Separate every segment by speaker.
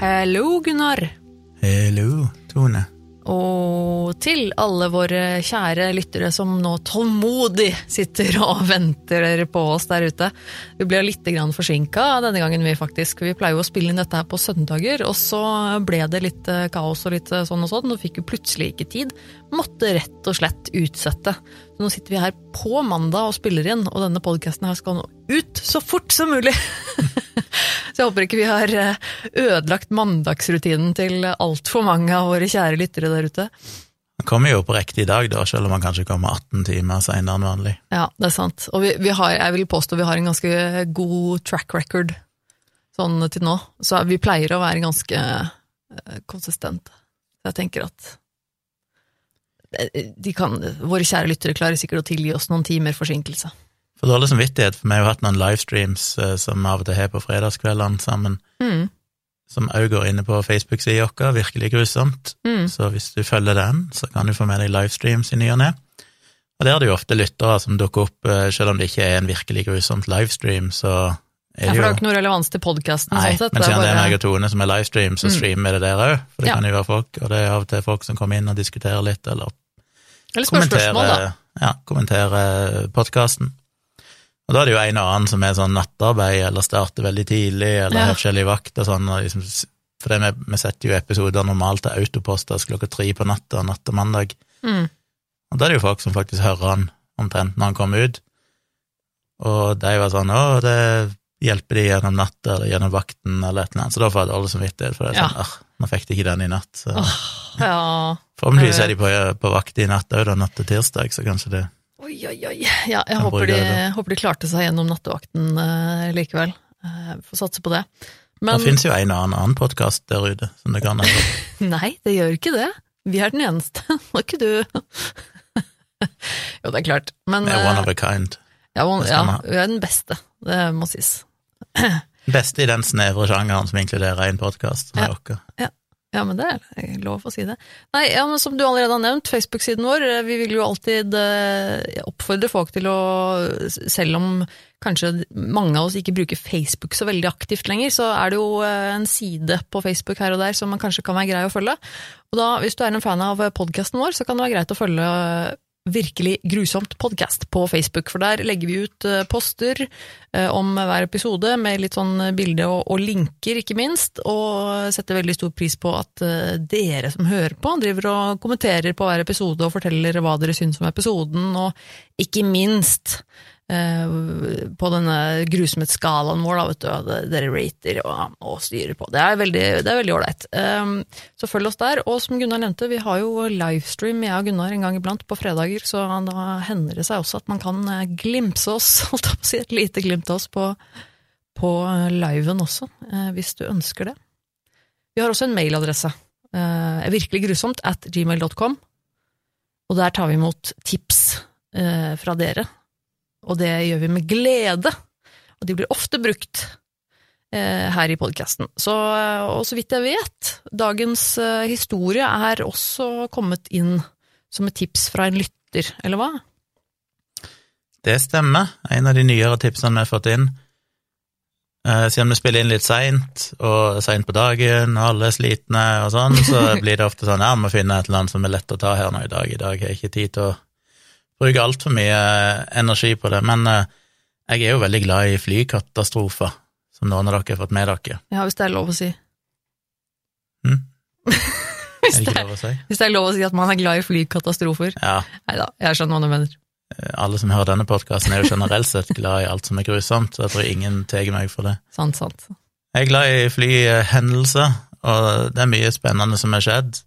Speaker 1: Hallo, Gunnar.
Speaker 2: Hello, Tone.
Speaker 1: Og til alle våre kjære lyttere som nå tålmodig sitter og venter på oss der ute. Vi ble litt forsinka denne gangen, vi faktisk. Vi pleier jo å spille inn dette her på søndager, og så ble det litt eh, kaos og litt eh, sånn og sånn, og fikk jo plutselig ikke tid. Måtte rett og slett utsette. Så nå sitter vi her på mandag og spiller inn, og denne podkasten her skal nå ut så fort som mulig! Så jeg håper ikke vi har eh, ødelagt mandagsrutinen til altfor mange av våre kjære lyttere der ute.
Speaker 2: Man kommer jo på riktig dag, da, selv om man kanskje kommer 18 timer senere enn vanlig.
Speaker 1: Ja, det er sant. Og vi, vi har, jeg vil påstå vi har en ganske god track record sånn til nå. Så vi pleier å være ganske uh, konsistente. Jeg tenker at de kan, våre kjære lyttere klarer sikkert å tilgi oss noen timer forsinkelse.
Speaker 2: For dårlig samvittighet, for vi har jo hatt noen livestreams eh, som vi av og til har på fredagskveldene sammen,
Speaker 1: Mm.
Speaker 2: som òg går inne på Facebook-sida vår, virkelig grusomt.
Speaker 1: Mm.
Speaker 2: Så hvis du følger den, så kan du få med deg livestreams i ny og ne. Og der er det jo ofte lyttere som dukker opp, eh, selv om det ikke er en virkelig grusomt livestream, så
Speaker 1: Ja,
Speaker 2: er
Speaker 1: for
Speaker 2: det
Speaker 1: det
Speaker 2: jo
Speaker 1: har ikke noe relevans til podkasten.
Speaker 2: Nei,
Speaker 1: sånn sett.
Speaker 2: men
Speaker 1: Det
Speaker 2: siden det er meg og Tone som er livestream, så
Speaker 1: Mm.
Speaker 2: streamer vi det der òg. For det
Speaker 1: Ja.
Speaker 2: kan jo være folk, og det er av og til folk som kommer inn og diskuterer litt, eller
Speaker 1: Eller spør spørsmål, da.
Speaker 2: kommentere, ja, kommenterer podkasten. Og da er det jo en og annen som er sånn nattarbeid, eller starter veldig tidlig, eller
Speaker 1: Ja.
Speaker 2: har forskjellig vakt og sånn. Og liksom, for vi, vi setter jo episoder normalt til autoposters klokka tre på natta, natt til mandag.
Speaker 1: Mm.
Speaker 2: Og da er det jo folk som faktisk hører han omtrent når han kommer ut. Og de var sånn 'Å, det hjelper de gjennom natta, eller gjennom vakten', eller et eller annet. Så da får jeg dårlig samvittighet, for det er sånn ja. nå fikk de ikke den i natt'. Så.
Speaker 1: Ja.
Speaker 2: Forhåpentligvis er de på, på vakt i natt òg, da, natt til tirsdag, så kanskje det
Speaker 1: Oi, oi, oi. Ja, jeg håper de, håper de klarte seg gjennom nattevakten uh, likevel. Uh, Får satse på det. Men
Speaker 2: Det finnes jo en annen annen podkast der ute som det kan hende.
Speaker 1: nei, det gjør ikke det. Vi er den eneste, og ikke du. jo, det er klart. Men
Speaker 2: Vi er one
Speaker 1: eh,
Speaker 2: of a kind.
Speaker 1: ja, one, ja, vi er den beste. Det må sies.
Speaker 2: Beste i den snevre sjangeren som inkluderer en podkast, som er vår.
Speaker 1: Ja, men det er lov å si det. Nei, ja, men Som du allerede har nevnt, Facebook-siden vår. eh, Vi vil jo alltid eh, oppfordre folk til å Selv om kanskje mange av oss ikke bruker Facebook så veldig aktivt lenger, så er det jo eh, en side på Facebook her og der som man kanskje kan være grei å følge. Og da, Hvis du er en fan av podkasten vår, så kan det være greit å følge Virkelig grusomt podkast på Facebook, for der legger vi ut eh, poster eh, om hver episode med litt sånn bilde og, og linker, ikke minst, og setter veldig stor pris på at eh, dere som hører på, driver og kommenterer på hver episode og forteller hva dere syns om episoden, og ikke minst på denne grusomhetsskalaen vår, da, vet du, dere rater og, og styrer på. Det er veldig ålreit. Um, så følg oss der. Og som Gunnar nevnte, vi har jo livestream, jeg og Gunnar, en gang iblant på fredager, så da hender det seg også at man kan glimse oss, holdt jeg på å si, et lite glimt av oss på, på liven også, eh, hvis du ønsker det. Vi har også en mailadresse, uh, virkelig grusomt, at gmail.com, og der tar vi imot tips eh, fra dere og det gjør vi med glede. Og de blir ofte brukt eh, her i podkasten. Så, og så vidt jeg vet, dagens eh, historie er også kommet inn som et tips fra en lytter, eller hva?
Speaker 2: Det stemmer. En av de nyere tipsene vi har fått inn. Eh, siden vi spiller inn litt seint, og seint på dagen, og alle er slitne og sånn, så blir det ofte sånn ja, vi må finne et eller annet som er lett å ta her nå i dag. I dag har jeg ikke tid til å bruke altfor mye eh, energi på det. Men eh, jeg er jo veldig glad i flykatastrofer, som noen av dere har fått med dere.
Speaker 1: Ja, hvis det er lov å si.
Speaker 2: Hm?
Speaker 1: Hvis
Speaker 2: Er det
Speaker 1: det,
Speaker 2: ikke lov å si?
Speaker 1: hvis det er lov å si at man er glad i flykatastrofer.
Speaker 2: Ja,
Speaker 1: Nei da, jeg skjønner hva du mener.
Speaker 2: eh, alle som hører denne podkasten er jo generelt sett glad i alt som er grusomt, så jeg tror ingen tar meg for det.
Speaker 1: Sant, sant.
Speaker 2: Jeg er glad i flyhendelser, og det er mye spennende som har skjedd,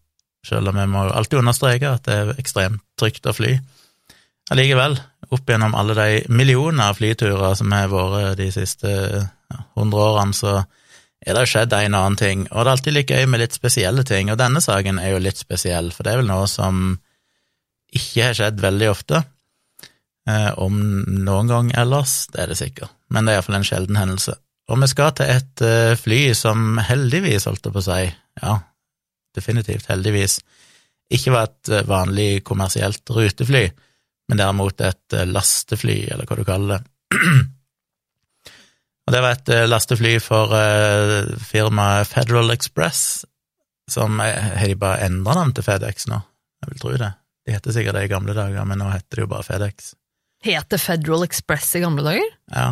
Speaker 2: selv om jeg må alltid understreke at det er ekstremt trygt å fly. Allikevel, opp gjennom alle de millioner av flyturer som har vært de siste hundre årene, så er det skjedd en og annen ting, og det er alltid like gøy med litt spesielle ting, og denne saken er jo litt spesiell, for det er vel noe som ikke har skjedd veldig ofte, eh, om noen gang ellers, det er det sikkert, men det er iallfall en sjelden hendelse. Og vi skal til et eh, fly som heldigvis, holdt jeg på å si, ja, definitivt heldigvis, ikke var et eh, vanlig kommersielt rutefly, men derimot et eh, lastefly, eller hva du kaller det. Og det var et eh, lastefly for eh, firmaet Federal Express, som har de bare endra navn til FedEx nå? Jeg vil tro det. De heter sikkert det i gamle dager, men nå heter det jo bare FedEx.
Speaker 1: Het det Federal Express i gamle dager?
Speaker 2: Ja,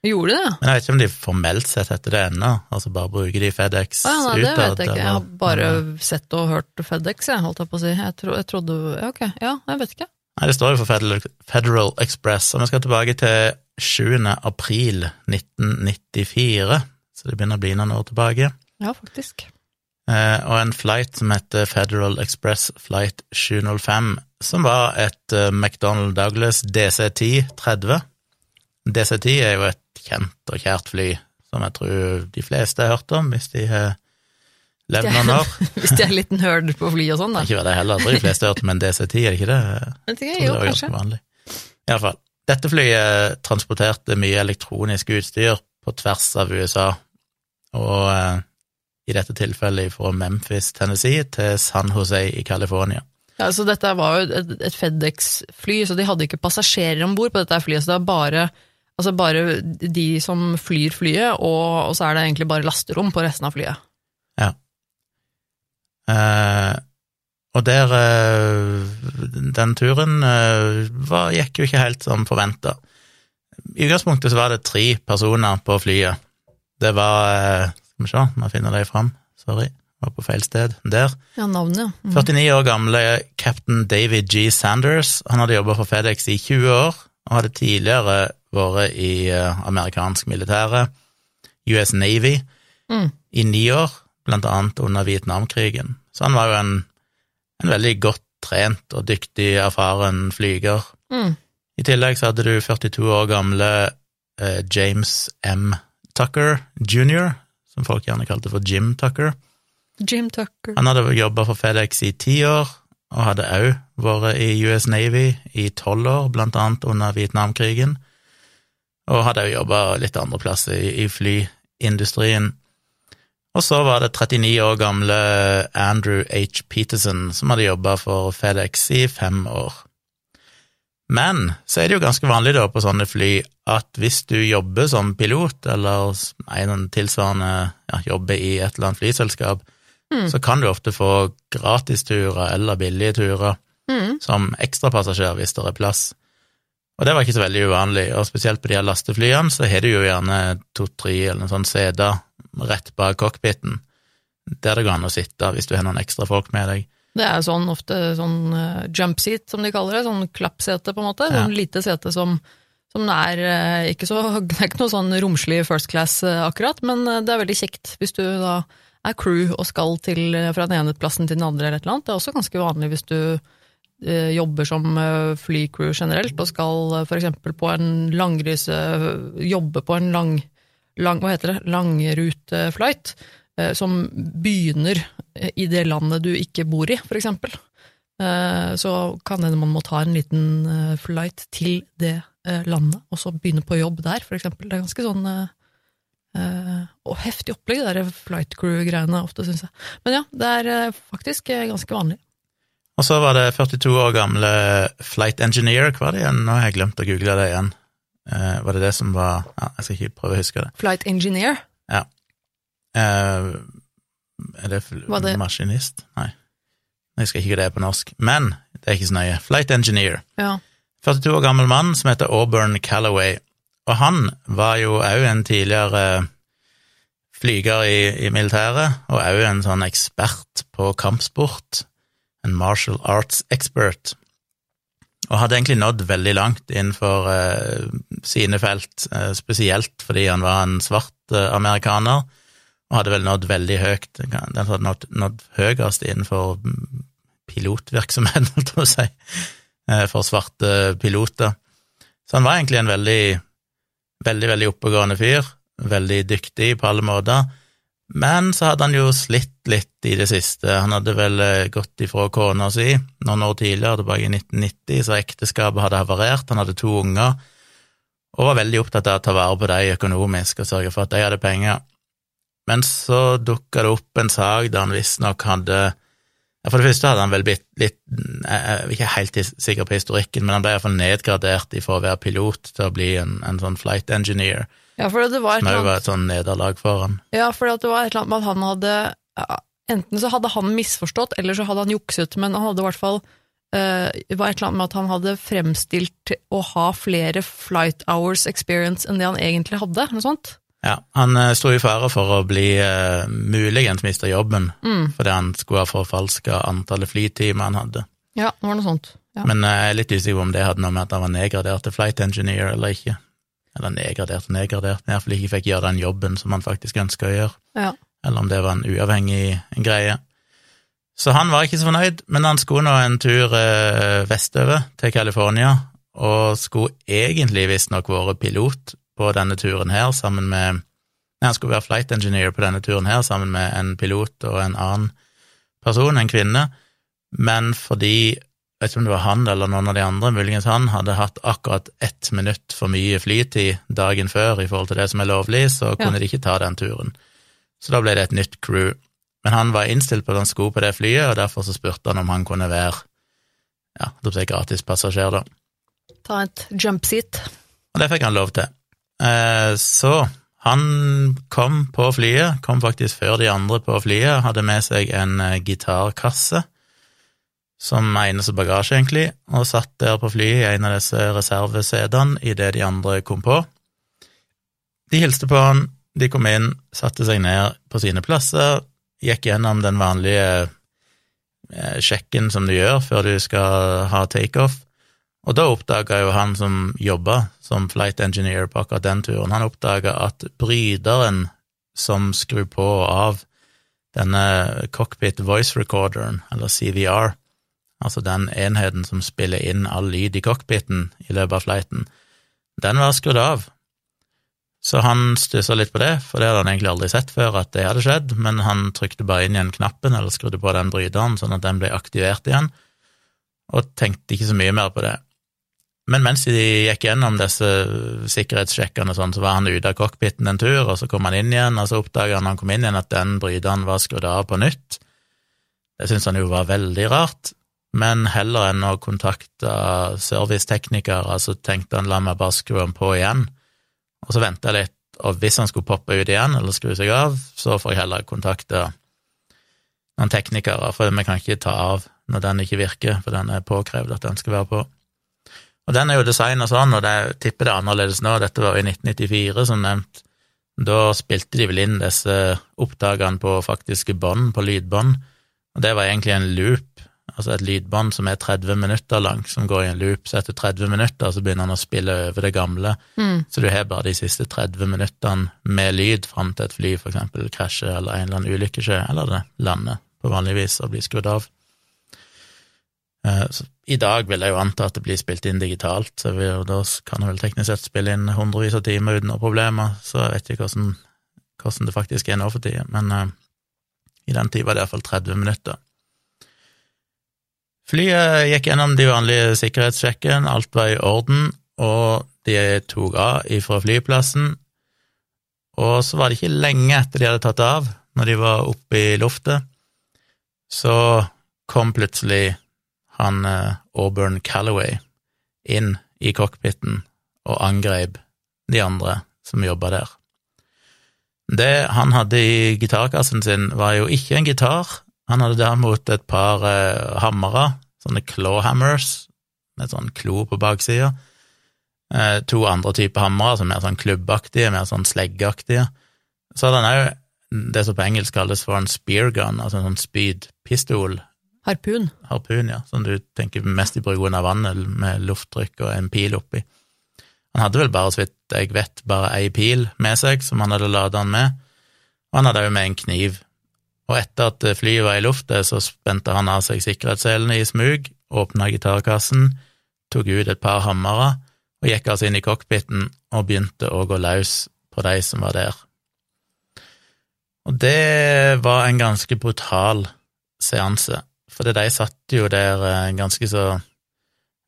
Speaker 1: Gjorde det.
Speaker 2: Men jeg vet ikke om de formelt sett heter det ennå, altså bare bruker de FedEx
Speaker 1: ah, ja, nei, det vet jeg ikke. Jeg har bare
Speaker 2: eh,
Speaker 1: sett og hørt FedEx, jeg, holdt jeg på å si. Jeg, tro, jeg trodde ja, Ok, ja, jeg vet ikke.
Speaker 2: Nei, det står jo for Federal, Express, og vi skal tilbake til 7. april 1994, så det begynner å bli noen år tilbake.
Speaker 1: Ja, faktisk.
Speaker 2: Eh, og en flight som heter Federal Express Flight 705, som var et eh, McDonnell Douglas DC-10 30. DC-10 er jo et kjent og kjært fly, som jeg tror de fleste har hørt om, hvis de har levd.
Speaker 1: Hvis de er liten nerd på fly og sånn, da.
Speaker 2: Ikke var det heller, jeg tror de fleste hørte hørt om en DC-10, er det ikke det? Jeg tror
Speaker 1: jo,
Speaker 2: det var ganske vanlig. I alle fall. Dette flyet transporterte mye elektronisk utstyr på tvers av USA, og eh, i dette tilfellet fra Memphis, Tennessee, til San Jose i California.
Speaker 1: Ja, så dette var jo et, et FedEx-fly, så de hadde ikke passasjerer om bord på dette flyet, så det er bare, altså bare de som flyr flyet, og, og så er det egentlig bare lasterom på resten av flyet.
Speaker 2: Eh, og der eh, Den turen eh, var, gikk jo ikke helt som forventa. I utgangspunktet så var det tre personer på flyet. Det var eh, Skal vi se, må jeg finne dem fram. Sorry, var på feil sted. Der.
Speaker 1: Ja, navnet, ja. Mm.
Speaker 2: 49 år gamle captain David G. Sanders. Han hadde jobba for FedEx i 20 år, og hadde tidligere vært i amerikansk militære, US Navy,
Speaker 1: Mm.
Speaker 2: i ni år, blant annet under Vietnamkrigen. Så han var jo en, en veldig godt trent og dyktig, erfaren flyger.
Speaker 1: Mm.
Speaker 2: I tillegg så hadde du 42 år gamle eh, James M. Tucker jr., som folk gjerne kalte for Jim Tucker.
Speaker 1: Jim Tucker.
Speaker 2: Han hadde jobba for FedEx i ti år, og hadde òg vært i US Navy i tolv år, blant annet under Vietnamkrigen, og hadde òg jobba litt andre plasser i, i flyindustrien. Og så var det 39 år gamle Andrew H. Peterson, som hadde jobba for FedEx i fem år. Men så er det jo ganske vanlig da på sånne fly at hvis du jobber som pilot, eller en tilsvarende ja, jobber i et eller annet flyselskap, så kan du ofte få gratisturer eller billige turer
Speaker 1: Mm.
Speaker 2: som ekstrapassasjer hvis det er plass. Og det var ikke så veldig uvanlig, og spesielt på de her lasteflyene så har du jo gjerne to-tre eller noen sånne seter rett bak cockpiten, der det går an å sitte hvis du har noen ekstra folk med deg.
Speaker 1: Det er sånn ofte sånn uh, jump seat, som de kaller det, sånn klappsete på en måte,
Speaker 2: Ja.
Speaker 1: sånn lite sete som, som er eh, ikke så, det er ikke noe sånn romslig first class eh, akkurat, men eh, det er veldig kjekt hvis du da er crew og skal til, eh, fra den ene plassen til den andre eller et eller annet. Det er også ganske vanlig hvis du eh, jobber som eh, flycrew generelt, og skal f.eks. på en langreise, jobbe på en lang, lang hva heter det, langruteflight, eh, som begynner eh, i det landet du ikke bor i, for eksempel. Eh, Så kan hende man må ta en liten flight til det landet, og så begynne på jobb der, for eksempel. Det er ganske sånn og heftig opplegg, det der flight crew-greiene ofte, syns jeg. Men ja, det er faktisk ganske vanlig.
Speaker 2: Og så var det 42 år gamle flight engineer, hva var det igjen? Nå har jeg glemt å google det igjen. Eh, var det det som var Ja, jeg skal ikke prøve å huske det.
Speaker 1: Flight engineer,
Speaker 2: Eh, er det,
Speaker 1: det-
Speaker 2: maskinist? Nei. Jeg husker ikke hva det er på norsk. Men det er ikke så nøye. Flight engineer.
Speaker 1: ja.
Speaker 2: 42 år gammel mann som heter Auburn Callaway. Og han var jo òg en tidligere flyger i, i militæret, og òg en sånn ekspert på kampsport. En martial arts expert. Og hadde egentlig nådd veldig langt innenfor eh, sine felt, eh, spesielt fordi han var en svart eh, amerikaner, og hadde vel nådd veldig høyt. Den hadde nådd, nådd høyest innenfor pilotvirksomheten, holdt jeg på å si eh, for svarte piloter. Så han var egentlig en veldig, veldig, veldig oppegående fyr, veldig dyktig på alle måter, men så hadde han jo slitt litt i det siste. Han hadde vel eh, gått ifra kona si noen år tidligere, tilbake i 1990, så ekteskapet hadde havarert, han hadde to unger, og var veldig opptatt av å ta vare på dem økonomisk og sørge for at de hadde penger. Men så dukka det opp en sak der han visstnok hadde For det første hadde han vel blitt litt Jeg er ikke helt sikker på historikken, men han ble iallfall nedgradert ifra å være pilot til å bli en, en sånn flight engineer.
Speaker 1: Ja, for det var et eller annet
Speaker 2: var et sånn nederlag for han.
Speaker 1: Ja, for det var et eller annet med at han hadde Enten så hadde han misforstått, eller så hadde han jukset, men han hadde i hvert fall Det var et eller annet med at han hadde fremstilt å ha flere flight hours experience enn det han egentlig hadde, noe sånt.
Speaker 2: Ja, han eh, sto i fare for å bli uh, muligens miste jobben
Speaker 1: Mm.
Speaker 2: fordi han skulle ha forfalska antallet flytimer han hadde.
Speaker 1: Ja, det var noe sånt. Ja.
Speaker 2: Men jeg er litt usikker på om det hadde noe med at han var nedgradert til flight engineer eller ikke. Eller nedgradert og nedgradert, men iallfall ikke fikk gjøre den jobben som han faktisk ønska å gjøre.
Speaker 1: Ja.
Speaker 2: Eller om det var en uavhengig greie. Så han var ikke så fornøyd, men han skulle nå en tur eh, vestover til California, og skulle egentlig visstnok vært pilot på denne turen her, sammen med Nei, han skulle være flight engineer på denne turen her, sammen med en pilot og en annen person, en kvinne, men fordi vet ikke om det var han eller noen av de andre, muligens han, hadde hatt akkurat ett minutt for mye flytid dagen før i forhold til det som er lovlig, så kunne de ikke ta den turen. Så da ble det et nytt crew. Men han var innstilt på at han skulle på det flyet, og derfor så spurte han om han kunne være ja, gratispassasjer, da.
Speaker 1: Ta et jump seat.
Speaker 2: Og det fikk han lov til. Eh, så han kom på flyet, kom faktisk før de andre på flyet, hadde med seg en eh, gitarkasse som eneste bagasje, egentlig, og satt der på flyet i en av disse reservesedene idet de andre kom på. De hilste på han, de kom inn, satte seg ned på sine plasser, gikk gjennom den vanlige eh, sjekken som du gjør før du skal ha takeoff, og da oppdaga jo han som jobba som flight engineer på akkurat den turen, han oppdaga at bryteren som skrur på og av denne cockpit voice recorderen, eller CVR, altså den enheten som spiller inn all lyd i cockpiten i løpet av flighten, den var skrudd av. Så han stussa litt på det, for det hadde han egentlig aldri sett før at det hadde skjedd, men han trykte bare inn igjen knappen, eller skrudde på den bryteren, sånn at den ble aktivert igjen, og tenkte ikke så mye mer på det. Men mens de gikk gjennom disse sikkerhetssjekkene, sånn, så var han ute av cockpiten en tur, og så kom han inn igjen, og så oppdaga han han kom inn igjen at den bryteren var skrudd av på nytt. Det syntes han jo var veldig rart, men heller enn å kontakte serviceteknikere, så tenkte han la meg bare skru den på igjen, og så venta jeg litt, og hvis han skulle poppe ut igjen eller skru seg av, så får jeg heller kontakte noen teknikere, for vi kan ikke ta av når den ikke virker, for den er påkrevd at den skal være på. Og den er jo designa sånn, og jeg tipper det er annerledes nå, dette var i 1994, som nevnt. Da spilte de vel inn disse opptakene på faktiske bånd, på lydbånd, og det var egentlig en loop, altså et lydbånd som er 30 minutter langt, som går i en loop, så etter 30 minutter så begynner han å spille over det gamle,
Speaker 1: Mm.
Speaker 2: så du har bare de siste 30 minuttene med lyd fram til et fly for eksempel krasjer eller en eller annen ulykke skjer, eller det lander på vanlig vis og blir skrudd av. Eh, Så I dag vil jeg jo anta at det blir spilt inn digitalt, så vi, da kan jeg vel teknisk sett spille inn hundrevis av timer uten noen problemer, så jeg vet ikke hvordan, hvordan det faktisk er nå for tida, men uh, i den tida var det iallfall 30 minutter. Flyet gikk gjennom de vanlige sikkerhetssjekkene, alt var i orden, og de tok av ifra flyplassen, og så var det ikke lenge etter de hadde tatt av, når de var oppe i luftet, så kom plutselig han eh, Auburn Calloway inn i cockpiten og angrep de andre som jobba der. Det han hadde i gitarkassen sin, var jo ikke en gitar, han hadde derimot et par eh, hammere, sånne clawhammers, med sånn klo på baksida. Eh, to andre typer hammere, som er mer sånn klubbaktige, mer sånn sleggeaktige. Så hadde han òg det som på engelsk kalles for en speargun, altså en sånn spydpistol,
Speaker 1: Harpun.
Speaker 2: harpun, ja, som du tenker mest i bruk under vannet, med lufttrykk og en pil oppi. Han hadde vel bare, så vidt jeg vet, bare ei pil med seg, som han hadde lada den med, og han hadde òg med en kniv. Og etter at flyet var i luftet, så spente han av seg sikkerhetsselene i smug, åpna gitarkassen, tok ut et par hammere og gikk altså inn i cockpiten og begynte å gå løs på de som var der. Og det var en ganske brutal seanse, for de satt jo der eh, ganske så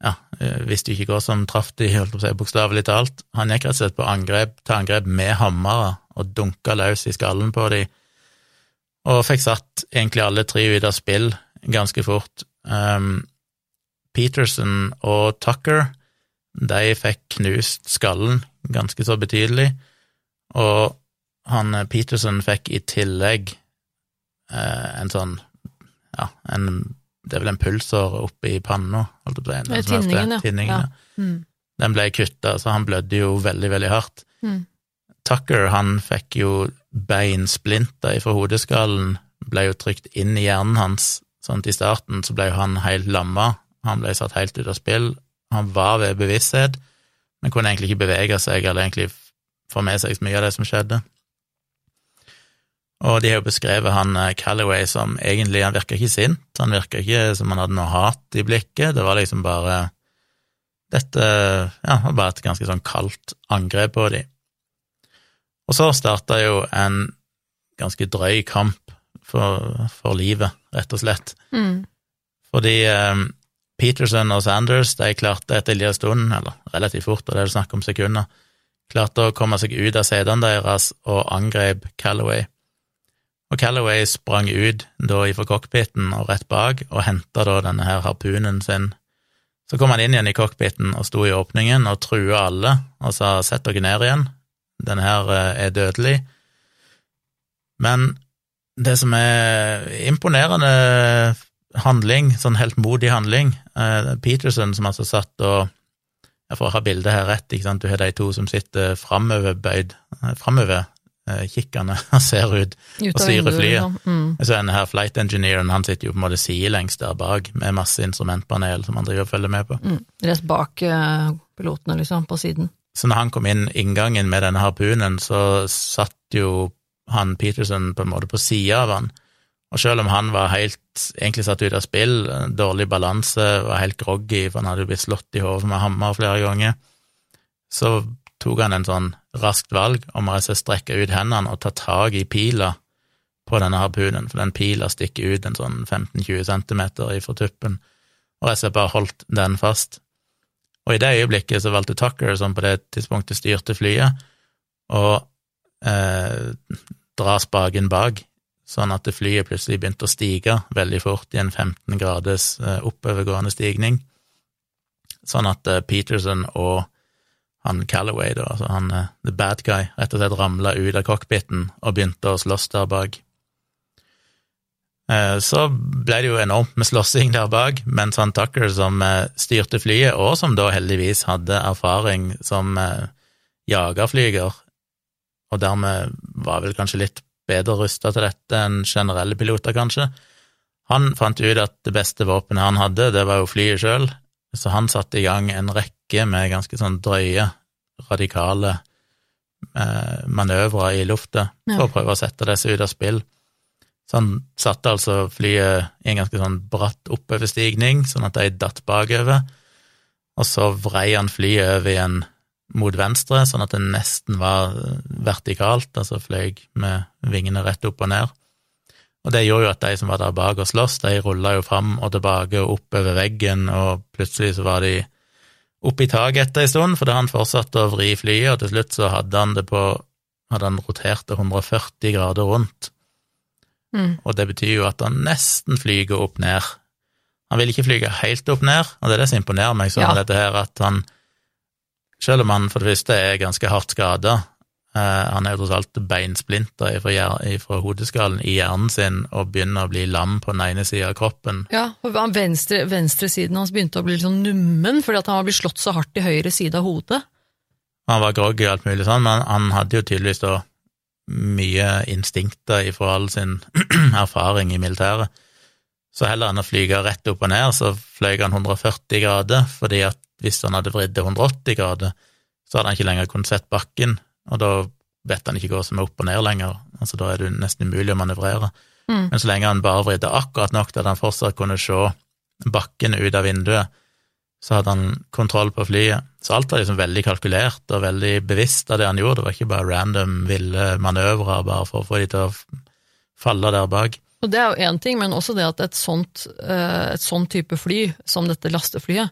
Speaker 2: ja, hvis visste jo ikke hva som traff de, holdt på å si, bokstavelig talt. Han gikk rett og slett på angrep, til angrep med hammere og dunka løs i skallen på de, og fikk satt egentlig alle tre ut av spill ganske fort. Um, Peterson og Tucker, de fikk knust skallen ganske så betydelig, Og han eh, Peterson fikk i tillegg eh, en sånn Ja, en, det er vel en pulsår oppe i panna, holdt jeg på å si. Den
Speaker 1: tinningen, ja. Mm.
Speaker 2: Den ble kutta, så han blødde jo veldig, veldig hardt.
Speaker 1: Mm.
Speaker 2: Tucker, han fikk jo beinsplinter ifra hodeskallen, ble jo trykt inn i hjernen hans, sånn at i starten så ble han helt lamma, han ble satt helt ut av spill, han var ved bevissthet, men kunne egentlig ikke bevege seg, eller egentlig få med seg så mye av det som skjedde. Og de har jo beskrevet han eh, Callaway som egentlig, han virka ikke sint, han virka ikke som han hadde noe hat i blikket, det var liksom bare dette ja, bare et ganske sånn kaldt angrep på dem. Og så starta jo en ganske drøy kamp for, for livet, rett og slett.
Speaker 1: Mm.
Speaker 2: Fordi eh, Peterson og Sanders de klarte etter en liten stund, eller relativt fort, og det er snakk om sekunder, klarte å komme seg ut av setene deres og angrep Callaway. Og Callaway sprang ut da ifra cockpiten og rett bak og henta da denne her harpunen sin. Så kom han inn igjen i cockpiten og sto i åpningen og trua alle og sa sett dere ned igjen, denne her eh, er dødelig. Men det som er imponerende handling, sånn heltmodig handling eh, Peterson som altså satt og Jeg får ha bildet her rett, ikke sant, du har de to som sitter framoverbøyd, framover, eh, kikkende og ser ut
Speaker 1: Ut
Speaker 2: Og
Speaker 1: styrer
Speaker 2: flyet.
Speaker 1: liksom. Mm.
Speaker 2: så denne her flight engineeren, han sitter jo på en måte sidelengs der bak, med masse instrumentpanel som han driver og følger med på.
Speaker 1: Mm. Rett bak pilotene, liksom, på siden.
Speaker 2: Så når han kom inn inngangen med denne harpunen, så satt jo han Peterson på en måte på sida av han, og selv om han var helt, egentlig satt ut av spill, dårlig balanse, var helt groggy, for han hadde jo blitt slått i hodet med hammer flere ganger, så tok han en sånn raskt valg om å altså strekke ut hendene og ta tak i pila på denne harpunen, for den pila stikker ut en sånn 15-20 centimeter ifra tuppen, og jeg og bare holdt den fast. Og i det øyeblikket så valgte Tucker, som på det tidspunktet styrte flyet, å eh, dra spaken bak, sånn at flyet plutselig begynte å stige veldig fort i en 15 graders eh, oppovergående stigning, sånn at eh, Peterson og han Callaway, da, altså han eh, the bad guy, rett og slett ramla ut av cockpiten og begynte å slåss der bak. Eh, Så ble det jo enormt med slåssing der bak, mens han Tucker, som eh, styrte flyet, og som da heldigvis hadde erfaring som eh, jagerflyger, og dermed var vel kanskje litt bedre rusta til dette enn generelle piloter, kanskje, han fant ut at det beste våpenet han hadde, det var jo flyet sjøl, så han satte i gang en rekke med ganske sånn drøye, radikale eh, manøvrer i lufta for å prøve å sette disse ut av spill. Så han satte altså flyet i en ganske sånn bratt oppoverstigning, sånn at de datt bakover, og så vrei han flyet over igjen mot venstre, sånn at det nesten var vertikalt, altså fløy med vingene rett opp og ned. Og det gjorde jo at de som var der bak og sloss, de rulla jo fram og tilbake og oppover veggen, og plutselig så var de oppe i taket etter en stund, fordi han fortsatte å vri flyet, og til slutt så hadde han det på hadde han rotert det 140 grader rundt,
Speaker 1: Mm.
Speaker 2: og det betyr jo at han nesten flyger opp ned. Han vil ikke flyge helt opp ned, og det er det som imponerer meg sånn
Speaker 1: Ja.
Speaker 2: med dette her, at han, selv om han for det første er ganske hardt skada, eh, han er jo tross alt beinsplinter fra, hodeskallen i hjernen sin og begynner å bli lam på den ene sida av kroppen.
Speaker 1: Ja, og venstre, venstresiden hans begynte å bli litt sånn nummen, fordi han var blitt slått så hardt i høyre side av hodet.
Speaker 2: Han var groggy og alt mulig sånn, men han hadde jo tydeligvis da mye instinkter ifra all sin erfaring i militæret. Så heller enn å flyge rett opp og ned, så fløy han 140 grader, fordi at hvis han hadde vridd det 180 grader, så hadde han ikke lenger kunnet sett bakken, og da vet han ikke hva som er opp og ned lenger, altså da er det nesten umulig å manøvrere.
Speaker 1: Mm.
Speaker 2: Men så lenge han bare vridde akkurat nok til at han fortsatt kunne se bakken ut av vinduet, så hadde han kontroll på flyet. Så alt var liksom veldig kalkulert og veldig bevisst av det han gjorde, det var ikke bare random ville manøvrer bare for å få de til å falle der bak.
Speaker 1: Og det er jo én ting, men også det at et sånt, eh, et sånt type fly, som dette lasteflyet,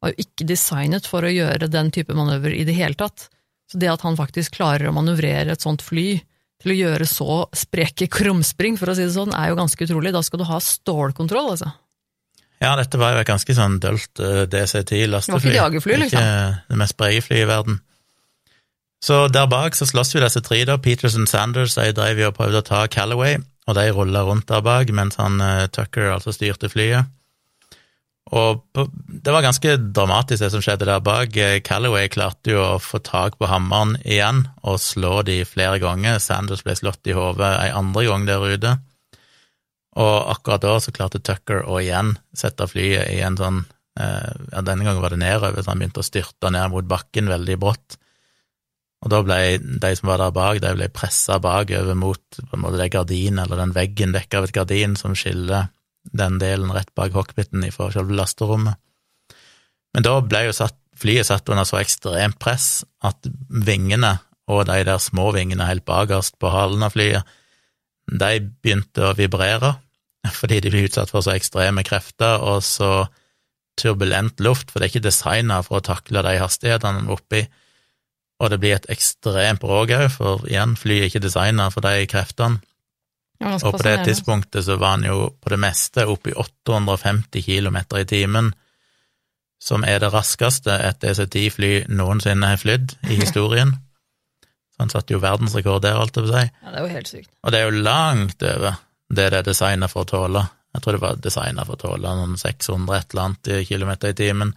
Speaker 1: var jo ikke designet for å gjøre den type manøver i det hele tatt. Så det at han faktisk klarer å manøvrere et sånt fly til å gjøre så spreke krumspring, for å si det sånn, er jo ganske utrolig. Da skal du ha stålkontroll, altså.
Speaker 2: Ja, dette var jo et ganske sånn dølt eh, DC-10 lastefly.
Speaker 1: Det var ikke jagerfly, liksom.
Speaker 2: Ikke det mest brede flyet i verden. Så der bak så slåss jo disse tre, da. Peterson Sanders de drev jo og prøvde å ta Callaway, og de rulla rundt der bak mens han uh, Tucker altså styrte flyet. Og det var ganske dramatisk, det som skjedde der bak. Callaway klarte jo å få tak på hammeren igjen og slå de flere ganger. Sanders ble slått i hodet ei andre gang der ute. Og akkurat da så klarte Tucker å igjen sette flyet i en sånn eh, Ja, denne gangen var det nedover, så han begynte å styrte ned mot bakken veldig brått. Og da ble de som var der bak, de ble pressa bakover mot på en måte det gardinen, eller den veggen dekka av et gardin som skiller den delen rett bak cockpiten fra selve lasterommet. Men da ble jo satt, flyet satt under så ekstremt press at vingene og de der små vingene helt bakerst på halen av flyet, de begynte å vibrere fordi de blir utsatt for så ekstreme krefter og så turbulent luft, for det er ikke designa for å takle de hastighetene oppi. Og det blir et ekstremt bråk òg, for igjen, flyet er ikke designa for de kreftene. Og på det tidspunktet så var han jo på det meste oppe i 850 km i timen, som er det raskeste et DC-10-fly noensinne har flydd i historien. Så han satte jo verdensrekord der, alt jeg vil si.
Speaker 1: Ja, det er jo helt sykt.
Speaker 2: Og det er jo langt over det det er designa for å tåle. Jeg tror det var designa for å tåle noen 600 et eller annet kilometer i timen,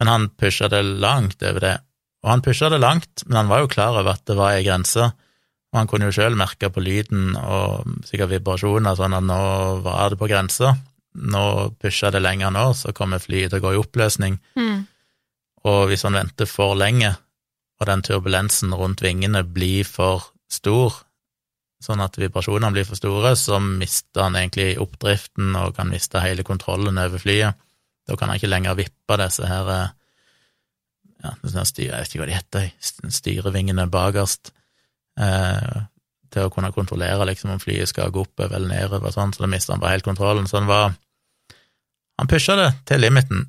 Speaker 2: men han pusha det langt over det. Og han pusha det langt, men han var jo klar over at det var ei grense og han kunne jo sjøl merke på lyden og sikkert vibrasjoner sånn at nå var det på grensa. Nå pusha det lenger nå, så kommer flyet til å gå i oppløsning.
Speaker 1: Mm.
Speaker 2: Og hvis han venter for lenge, og den turbulensen rundt vingene blir for stor, sånn at vibrasjonene blir for store, så mister han egentlig oppdriften og kan miste hele kontrollen over flyet. Da kan han ikke lenger vippe disse her ja, styre, Jeg vet ikke hva de heter, styrevingene bakerst eh, til å kunne kontrollere liksom om flyet skal gå oppover eller nedover sånn, så da mister han bare helt kontrollen. Så han var Han pusha det til limiten,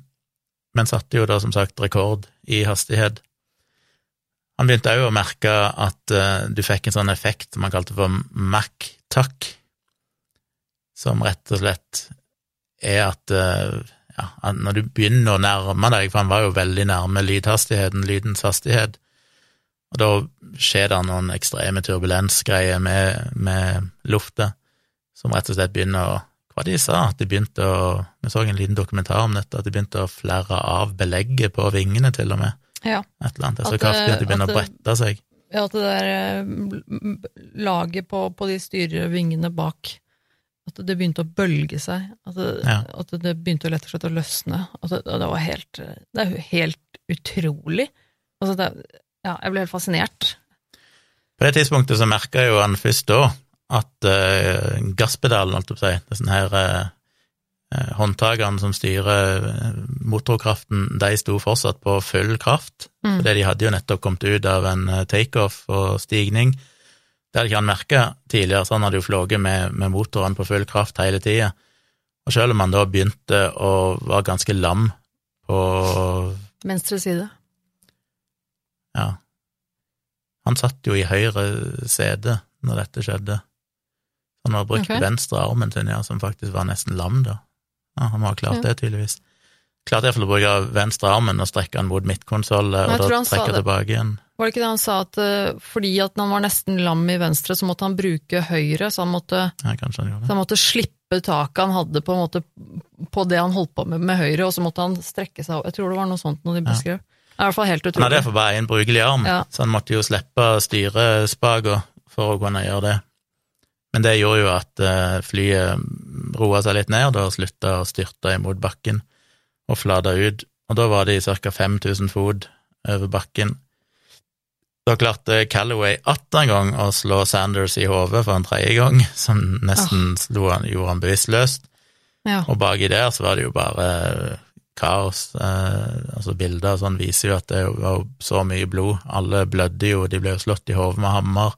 Speaker 2: men satte jo da som sagt rekord i hastighet. Han begynte òg å merke at uh, du fikk en sånn effekt som han kalte for Mac-tuck, som rett og slett er at uh, ja, når du begynner å nærme deg, for han var jo veldig nærme lydhastigheten, lydens hastighet, og da skjer det noen ekstreme turbulensgreier med, med lufta, som rett og slett begynner å Hva de sa? At de begynte å Vi så en liten dokumentar om dette, at de begynte å flerre av belegget på vingene, til og med.
Speaker 1: Ja.
Speaker 2: Et eller annet. Det er så kraftig at de begynner
Speaker 1: at
Speaker 2: å brette seg.
Speaker 1: Ja, at det der eh, laget på, på de styrevingene bak At det begynte å bølge seg. At det,
Speaker 2: Ja.
Speaker 1: at det begynte lett og slett å løsne. At det, og det var helt Det er jo helt utrolig. Altså, det, ja, jeg ble helt fascinert.
Speaker 2: På det tidspunktet så merka jo han først da at uh, gasspedalen, holdt jeg på å si, det sånn her uh, håndtakene som styrer eh, motorkraften, de sto fortsatt på full kraft,
Speaker 1: Mm.
Speaker 2: fordi de hadde jo nettopp kommet ut av en eh, takeoff og stigning. Det hadde ikke han merka tidligere, så han hadde jo flåget med, med motoren på full kraft hele tida. Og selv om han da begynte å være ganske lam på
Speaker 1: Venstre side.
Speaker 2: Ja. Han satt jo i høyre sete når dette skjedde. Han har brukt
Speaker 1: okay.
Speaker 2: venstre armen sin, ja, som faktisk var nesten lam, da. Ja, han har klart
Speaker 1: Ja.
Speaker 2: det, tydeligvis. Klarte iallfall å bruke venstre armen og strekke den mot
Speaker 1: midtkonsollen,
Speaker 2: og da trekke tilbake igjen.
Speaker 1: Var det ikke det han sa, at eh, fordi at han var nesten lam i venstre, så måtte han bruke høyre, så han måtte,
Speaker 2: Ja, han
Speaker 1: så han måtte slippe taket han hadde på, måte, på det han holdt på med med høyre, og så måtte han strekke seg over. Jeg tror det var noe sånt når de beskrev. Det er i hvert fall helt
Speaker 2: Han hadde
Speaker 1: for
Speaker 2: iallfall bare én brukelig arm,
Speaker 1: Ja.
Speaker 2: så han måtte jo slippe styrespaker for å kunne gjøre det. Men det gjorde jo at eh, flyet roa seg litt ned, da, og slutta å styrte imot bakken og flata ut. Og da var de ca. 5000 fot over bakken. Da klarte Callaway atter en gang å slå Sanders i hodet for en tredje gang, som nesten slo han, gjorde han bevisstløst,
Speaker 1: Ja.
Speaker 2: Og baki der så var det jo bare kaos. Eh, altså Bilder og sånn viser jo at det var så mye blod. Alle blødde jo, de ble jo slått i hodet med hammer.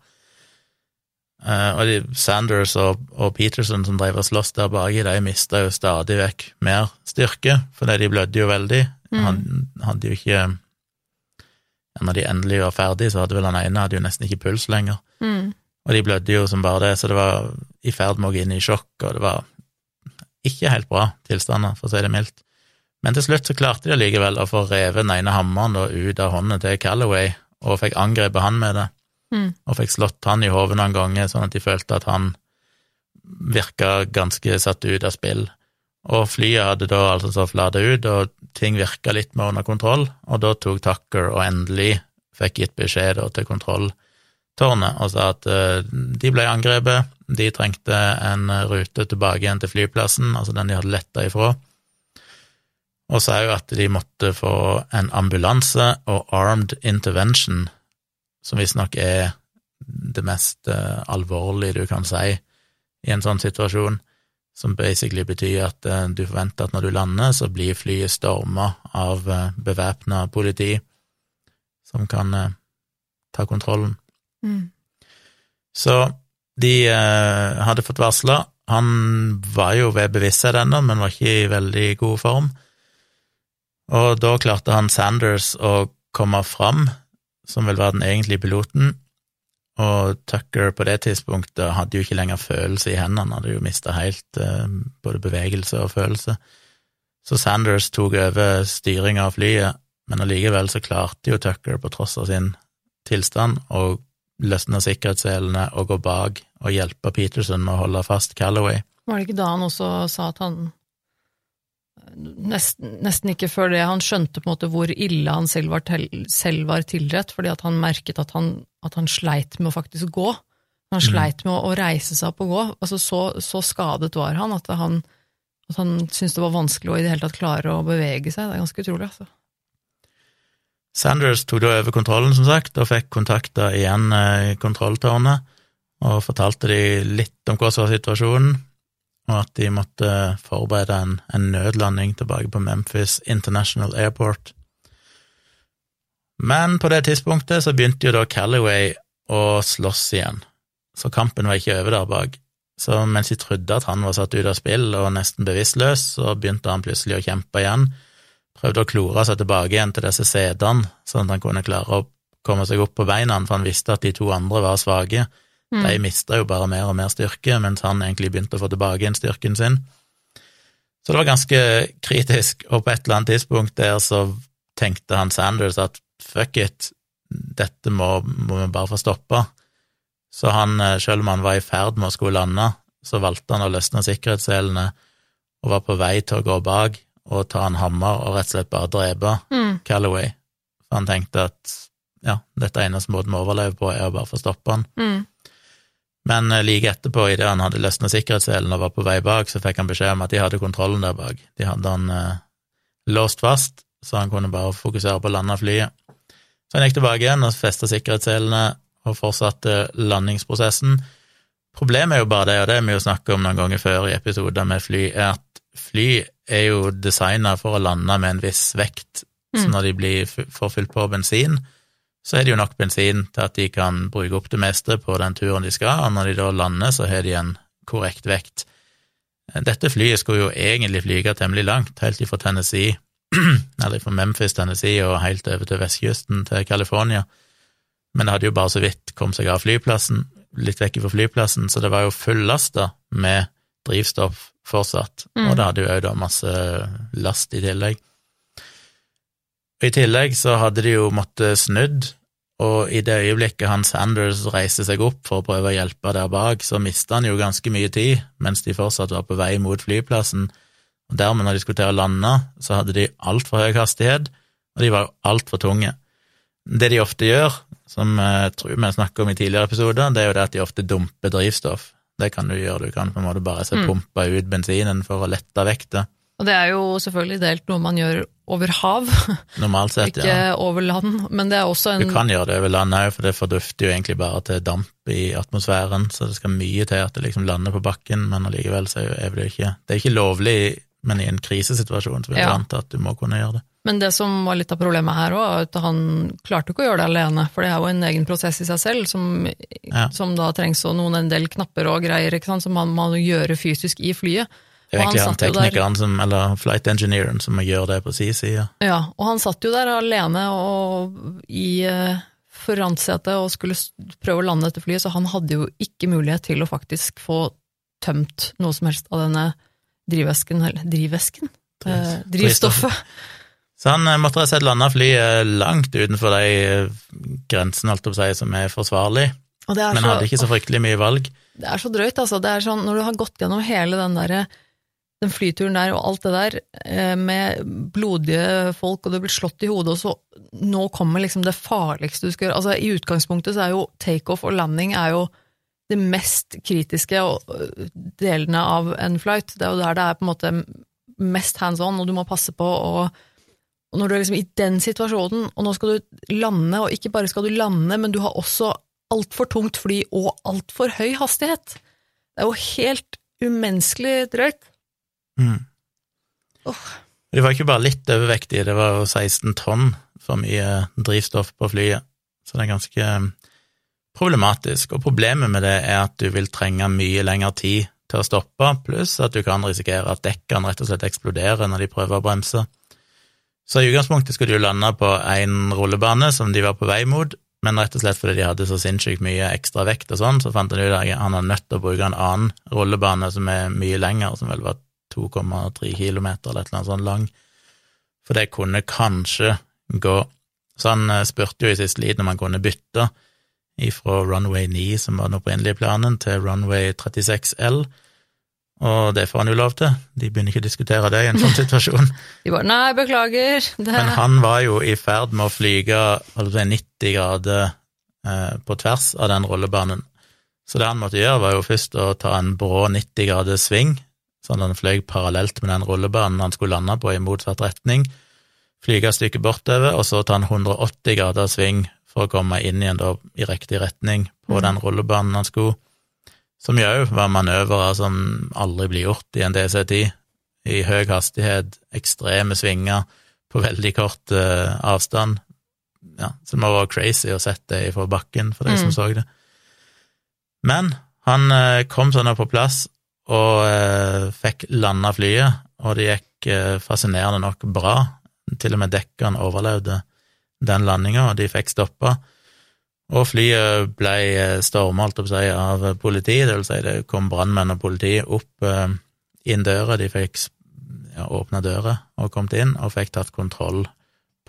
Speaker 2: Eh, og de, Sanders og, og Peterson som drev og sloss der baki, de mista jo stadig vekk mer styrke, fordi de blødde jo veldig.
Speaker 1: Mm.
Speaker 2: Han hadde jo ikke ja, Når de endelig var ferdig, så hadde vel han ene hadde jo nesten ikke puls lenger.
Speaker 1: Mm.
Speaker 2: Og de blødde jo som bare det, så det var i ferd med å gå inn i sjokk, og det var ikke helt bra tilstander, for å si det mildt. Men til slutt så klarte de allikevel å få revet den ene hammeren da ut av hånda til Callaway, og fikk angrepet han med det,
Speaker 1: Mm.
Speaker 2: og fikk slått han i hodet noen ganger, sånn at de følte at han virka ganske satt ut av spill. Og flyet hadde da altså så flata ut, og ting virka litt mer under kontroll, og da tok Tucker og endelig fikk gitt beskjed til kontrolltårnet og sa at eh, de ble angrepet, de trengte en rute tilbake igjen til flyplassen, altså den de hadde letta ifra, og sa jo at de måtte få en ambulanse og armed intervention, som visstnok er det mest uh, alvorlige du kan si i en sånn situasjon, som basically betyr at uh, du forventer at når du lander, så blir flyet storma av uh, bevæpna politi som kan uh, ta kontrollen.
Speaker 1: Mm.
Speaker 2: Så de eh, hadde fått varsla. Han var jo ved bevissthet ennå, men var ikke i veldig god form. Og da klarte han Sanders å komme fram, som vil være den egentlige piloten, og Tucker på det tidspunktet hadde jo ikke lenger følelse i hendene, han hadde jo mista helt eh, både bevegelse og følelse. Så Sanders tok over styringa av flyet, men allikevel så klarte jo Tucker, på tross av sin tilstand, å løsne sikkerhetsselene og gå bak og hjelpe Peterson med å holde fast Callaway.
Speaker 1: Var det ikke da han også sa at han nesten, nesten ikke før det han skjønte på en måte hvor ille han selv var, til, selv var tilrett, fordi at han merket at han, at han sleit med å faktisk gå. Han sleit med å, å reise seg opp og gå. Altså så, så skadet var han at han, at han syntes det var vanskelig å i det hele tatt klare å bevege seg. Det er ganske utrolig, altså.
Speaker 2: Sanders tok da over kontrollen, som sagt, og fikk kontakta igjen eh, kontrolltårnet, og fortalte de litt om hva som var situasjonen, og at de måtte forberede en, en nødlanding tilbake på Memphis International Airport. Men på det tidspunktet så begynte jo da Callaway å slåss igjen, så kampen var ikke over der bak. Så mens de trodde at han var satt ut av spill og nesten bevisstløs, så begynte han plutselig å kjempe igjen. Prøvde å klore seg tilbake igjen til disse setene, sånn at han kunne klare å komme seg opp på beina, for han visste at de to andre var svake. De mista jo bare mer og mer styrke, mens han egentlig begynte å få tilbake igjen styrken sin. Så det var ganske kritisk, og på et eller annet tidspunkt der så tenkte han Sanders at fuck it, dette må, må vi bare få stoppa. Så han, eh, selv om han var i ferd med å skulle lande, så valgte han å løsne sikkerhetsselene og var på vei til å gå bak og ta en hammer og rett og slett bare drepe
Speaker 1: Mm.
Speaker 2: Callaway. For han tenkte at ja, dette eneste måten vi overlever på, er å bare få stoppe han.
Speaker 1: Mm.
Speaker 2: Men eh, like etterpå, idet han hadde løsna sikkerhetsselen og var på vei bak, så fikk han beskjed om at de hadde kontrollen der bak. De hadde han eh, låst fast, så han kunne bare fokusere på å lande flyet. Så han gikk tilbake igjen og festa sikkerhetsselene og fortsatte landingsprosessen. Problemet er jo bare det, og det har vi jo snakket om noen ganger før i episoder med fly, er at fly er jo designa for å lande med en viss vekt. Så
Speaker 1: Mm.
Speaker 2: når de blir, forfylt på bensin, så er det jo nok bensin til at de kan bruke opp det meste på den turen de skal, og når de da lander, så har de en korrekt vekt. Dette flyet skulle jo egentlig flyge temmelig langt, helt ifra Tennessee, eller fra Memphis, Tennessee, og helt over til vestkysten til California, men det hadde jo bare så vidt kommet seg av flyplassen, litt vekk fra flyplassen, så det var jo fullasta med drivstoff fortsatt,
Speaker 1: Mm.
Speaker 2: og det hadde jo òg da masse last i tillegg. I tillegg så hadde de jo måttet snudd, og i det øyeblikket Hans Sanders reiste seg opp for å prøve å hjelpe der bak, så mista han jo ganske mye tid mens de fortsatt var på vei mot flyplassen, og dermed når de skulle til å lande, så hadde de altfor høy hastighet, og de var jo altfor tunge. Det de ofte gjør, som jeg tror vi snakket om i tidligere episoder, det er jo det at de ofte dumper drivstoff. Det kan du gjøre, du kan på en måte bare se
Speaker 1: Mm.
Speaker 2: pumpe ut bensinen for å lette vekta.
Speaker 1: Og det er jo selvfølgelig delt noe man gjør over hav,
Speaker 2: Normalt sett,
Speaker 1: ikke
Speaker 2: ja.
Speaker 1: over land, men det er også en Du
Speaker 2: kan gjøre det over land òg, for det fordufter jo egentlig bare til damp i atmosfæren, så det skal mye til at det liksom lander på bakken, men allikevel så er det jo ikke Det er ikke lovlig, men i en krisesituasjon så vil jeg
Speaker 1: Ja.
Speaker 2: anta at du må kunne gjøre det.
Speaker 1: Men det som var litt av problemet her òg, er at han klarte ikke å gjøre det alene, for det er jo en egen prosess i seg selv, som,
Speaker 2: Ja.
Speaker 1: som da trengs noen en del knapper og greier, ikke sant, som man må gjøre fysisk i flyet.
Speaker 2: Det er jo egentlig han
Speaker 1: han
Speaker 2: teknikeren som, eller flight engineeren som gjør det på si side.
Speaker 1: Ja, og han satt jo der alene og i uh, og skulle prøve å lande dette flyet, så han hadde jo ikke mulighet til å faktisk få tømt noe som helst av denne drivvesken, eller drivvesken? Eh, drivstoffet.
Speaker 2: Så han eh, måtte rett og slett lande flyet langt utenfor de grensene grensen, holdt si, som er forsvarlig,
Speaker 1: er
Speaker 2: men
Speaker 1: så,
Speaker 2: hadde ikke så fryktelig mye valg.
Speaker 1: Det er så drøyt, altså. Det er sånn, når du har gått gjennom hele den derre den flyturen der og alt det der, eh, med blodige folk, og du blir slått i hodet, og så nå kommer liksom det farligste du skal gjøre. Altså, I utgangspunktet så er jo takeoff og landing er jo det mest kritiske øh, delene av en flight. Det er jo der det er på en måte mest hands on, og du må passe på å og når du er liksom i den situasjonen, og nå skal du lande, og ikke bare skal du lande, men du har også altfor tungt fly og altfor høy hastighet. Det er jo helt umenneskelig drøyt.
Speaker 2: Mm.
Speaker 1: Oh.
Speaker 2: De var ikke bare litt overvektige, det var jo 16 tonn for mye drivstoff på flyet, så det er ganske um, problematisk. Og problemet med det er at du vil trenge mye lengre tid til å stoppe, pluss at du kan risikere at dekkene rett og slett eksploderer når de prøver å bremse. Så i utgangspunktet skulle de lande på én rullebane som de var på vei mot, men rett og slett fordi de hadde så sinnssykt mye ekstra vekt og sånn, så fant de ut at han var nødt til å bruke en annen rullebane som er mye lengre, som vel var 2,3 kilometer eller et eller annet sånt lang, for det kunne kanskje gå. Så han eh, spurte jo i siste liten om han kunne bytte ifra runway 9, som var den opprinnelige planen, til runway 36L, og det får han jo lov til. De begynner ikke å diskutere det i en sånn situasjon.
Speaker 1: De bare nei, beklager. Det...
Speaker 2: Men han var jo i ferd med å flyge holdt på å si, 90 grader eh, på tvers av den rullebanen. Så det han måtte gjøre, var jo først å ta en brå 90 graders sving, sånn at han fløy parallelt med den rullebanen han skulle lande på i motsatt retning, flyge et stykke bortover, og så ta en 180 grader sving for å komme inn igjen da, i riktig retning på den rullebanen han skulle som jo òg var manøvrer som aldri blir gjort i en DC-10, i høy hastighet, ekstreme svinger på veldig kort uh, avstand. Ja, så det må være crazy å sette det fra bakken, for de
Speaker 1: Mm.
Speaker 2: som så det. Men han uh, kom sånn på plass og eh, fikk landa flyet, og det gikk eh, fascinerende nok bra. Til og med dekkene overlevde den landinga, og de fikk stoppa. Og flyet ble storma, holdt jeg av politiet, det vil si det kom brannmenn og politi opp eh, inn døra, de fikk ja, åpna døra og kommet inn, og fikk tatt kontroll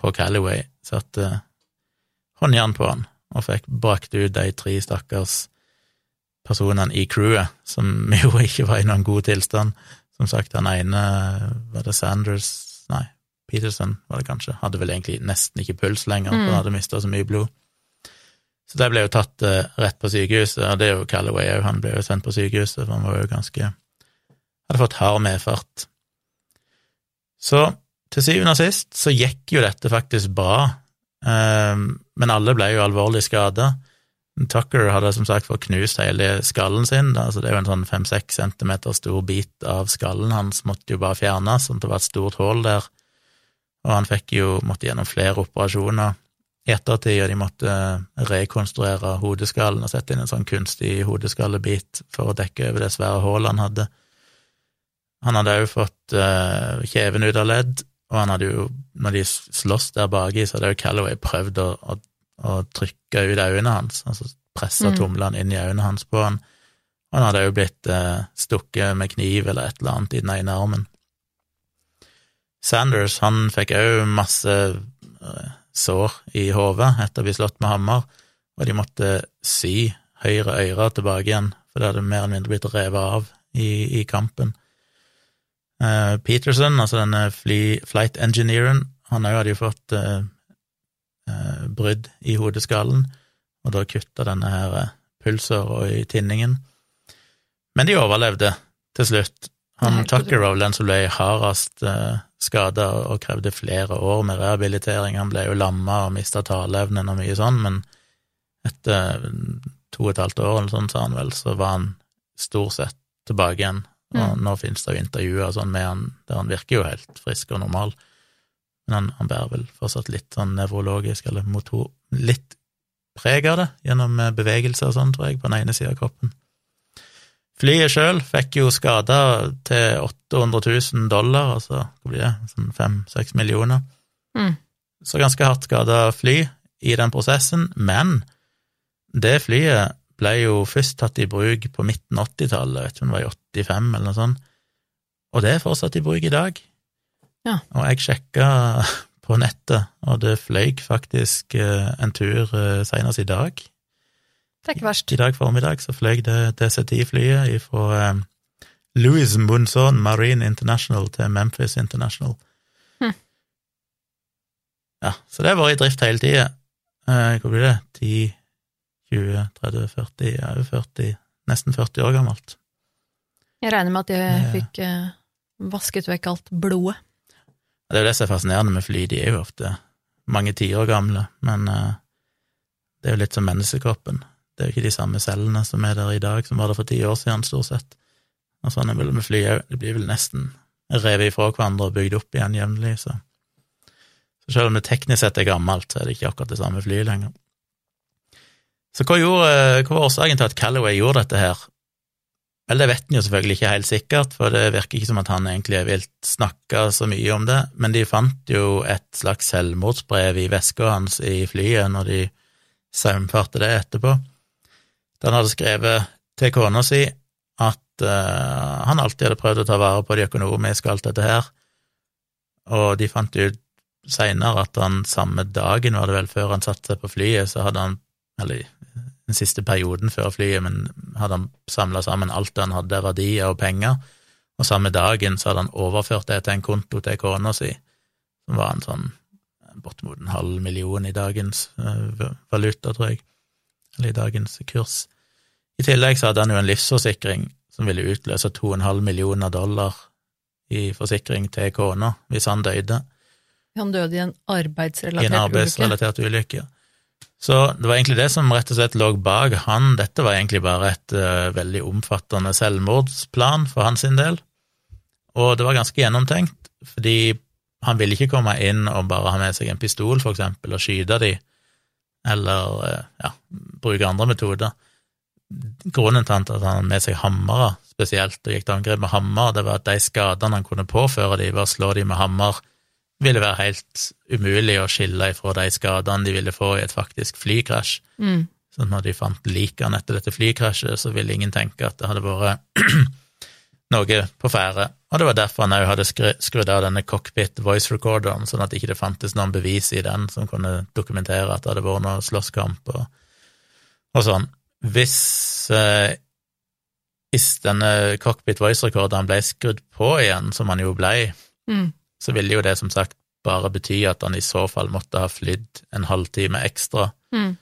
Speaker 2: på Callaway, satte eh, håndjern på han, og fikk brakt ut de tre stakkars personene i crewet, som jo ikke var i noen god tilstand. Som sagt, han ene, var det Sanders, nei, Peterson var det kanskje, hadde vel egentlig nesten ikke puls lenger, for han hadde mista så mye blod. Så det ble jo tatt eh, rett på sykehuset, og det er jo Callaway òg, han ble jo sendt på sykehuset, for han var jo ganske Hadde fått hard medfart. Så til syvende og sist så gikk jo dette faktisk bra, eh, men alle ble jo alvorlig skada. Tucker hadde som sagt fått knust hele skallen sin, da, så det er jo en sånn fem-seks centimeter stor bit av skallen hans måtte jo bare fjernes, sånn at det var et stort hull der, og han fikk jo, måtte gjennom flere operasjoner i ettertid, og de måtte rekonstruere hodeskallen og sette inn en sånn kunstig hodeskallebit for å dekke over det svære hullet han hadde. Han hadde òg fått uh, kjeven ut av ledd, og han hadde jo, når de sloss der baki, så hadde jo Callaway prøvd å, å, å trykke ut øynene hans, altså presse
Speaker 1: Mm.
Speaker 2: tomlene inn i øynene hans på han, og han hadde jo blitt eh, stukket med kniv eller et eller annet i den ene armen. Sanders, han fikk òg masse eh, sår i hodet etter å bli slått med hammer, og de måtte sy høyre øre tilbake igjen, for det hadde mer eller mindre blitt revet av i, i kampen. Eh, Peterson, altså denne fly, flight engineeren, han òg hadde jo fått eh, brudd i hodeskallen, og da kutta denne her eh, pulsåra i tinningen. Men de overlevde til slutt. Han Tucker Rowland, som ble hardest eh, skada og krevde flere år med rehabilitering. Han ble jo lamma og mista taleevnen og mye sånn, men etter to og et halvt år eller sånn, sa han vel, så var han stort sett tilbake igjen. Og nå finnes det jo intervjuer sånn med han der han virker jo helt frisk og normal, men han, han bærer vel fortsatt litt sånn nevrologisk eller motor Litt preg av det gjennom bevegelser og sånn, tror jeg, på den ene sida av kroppen. Flyet sjøl fikk jo skader til 800 000 dollar, altså hva blir det, sånn fem-seks millioner.
Speaker 1: Mm.
Speaker 2: Så ganske hardt skada fly i den prosessen, men det flyet ble jo først tatt i bruk på midten 80-tallet, vet ikke om det var i 85 eller noe sånt, og det er fortsatt i bruk i dag.
Speaker 1: Ja.
Speaker 2: Og jeg sjekka på nettet, og det fløy faktisk eh, en tur eh, senest i dag.
Speaker 1: Det er ikke verst.
Speaker 2: I dag formiddag så fløy det DC-10-flyet fra eh, Louis Munson Marine International til Memphis International.
Speaker 1: Hm.
Speaker 2: Ja, så det har vært i drift hele tida. Hvor blir det? 10, 20, 30, 40, ja, over 40, nesten 40 år gammelt.
Speaker 1: Jeg regner med at de fikk vasket vekk alt blodet.
Speaker 2: Det er jo det som er fascinerende med fly, de er jo ofte mange tiår gamle, men eh, det er jo litt som menneskekroppen. Det er jo ikke de samme cellene som er der i dag, som var der for ti år siden, stort sett. Og sånn er det med fly òg, de blir vel nesten revet ifra hverandre og bygd opp igjen jevnlig, så. så selv om det teknisk sett er gammelt, så er det ikke akkurat det samme flyet lenger. Så hva, gjorde, hva var årsaken til at Callaway gjorde dette her? Vel, det vet en jo selvfølgelig ikke helt sikkert, for det virker ikke som at han egentlig vil snakke så mye om det, men de fant jo et slags selvmordsbrev i veska hans i flyet når de saumfarte det etterpå. Han hadde skrevet til kona si at uh, han alltid hadde prøvd å ta vare på de økonomiske og alt dette her, og de fant ut seinere at han samme dagen, var det vel, før han satte seg på flyet, så hadde han, eller den siste perioden før flyet, men hadde han samla sammen alt han hadde av verdier og penger, og samme dagen så hadde han overført det til en konto til kona si, som var en sånn bortimot en halv million i dagens eh, valuta, tror jeg, eller i dagens kurs. I tillegg så hadde han jo en livsforsikring som ville utløse to og en halv millioner dollar i forsikring til kona hvis han døde
Speaker 1: Han døde i en
Speaker 2: i en
Speaker 1: arbeidsrelatert ulykke.
Speaker 2: arbeidsrelatert ulykke. Så det var egentlig det som rett og slett lå bak han. Dette var egentlig bare et uh, veldig omfattende selvmordsplan for hans del, og det var ganske gjennomtenkt, fordi han ville ikke komme inn og bare ha med seg en pistol, for eksempel, og skyte de, eller uh, ja, bruke andre metoder. Grunnen til at han hadde med seg hammere spesielt, og gikk til angrep med hammer, det var at de skadene han kunne påføre de ved å slå de med hammer, ville være helt umulig å skille ifra de skadene de ville få i et faktisk flykrasj.
Speaker 1: Mm.
Speaker 2: Så når de fant likene etter dette flykrasjet, så ville ingen tenke at det hadde vært noe på ferde. Og det var derfor han òg hadde skrudd av denne cockpit voice recorderen, sånn at det ikke fantes noen bevis i den som kunne dokumentere at det hadde vært noe slåsskamp og, og sånn. Hvis, eh, hvis denne cockpit voice recorderen ble skrudd på igjen, som han jo ble,
Speaker 1: Mm.
Speaker 2: Så ville jo det som sagt bare bety at han i så fall måtte ha flydd en halvtime ekstra
Speaker 1: Mm.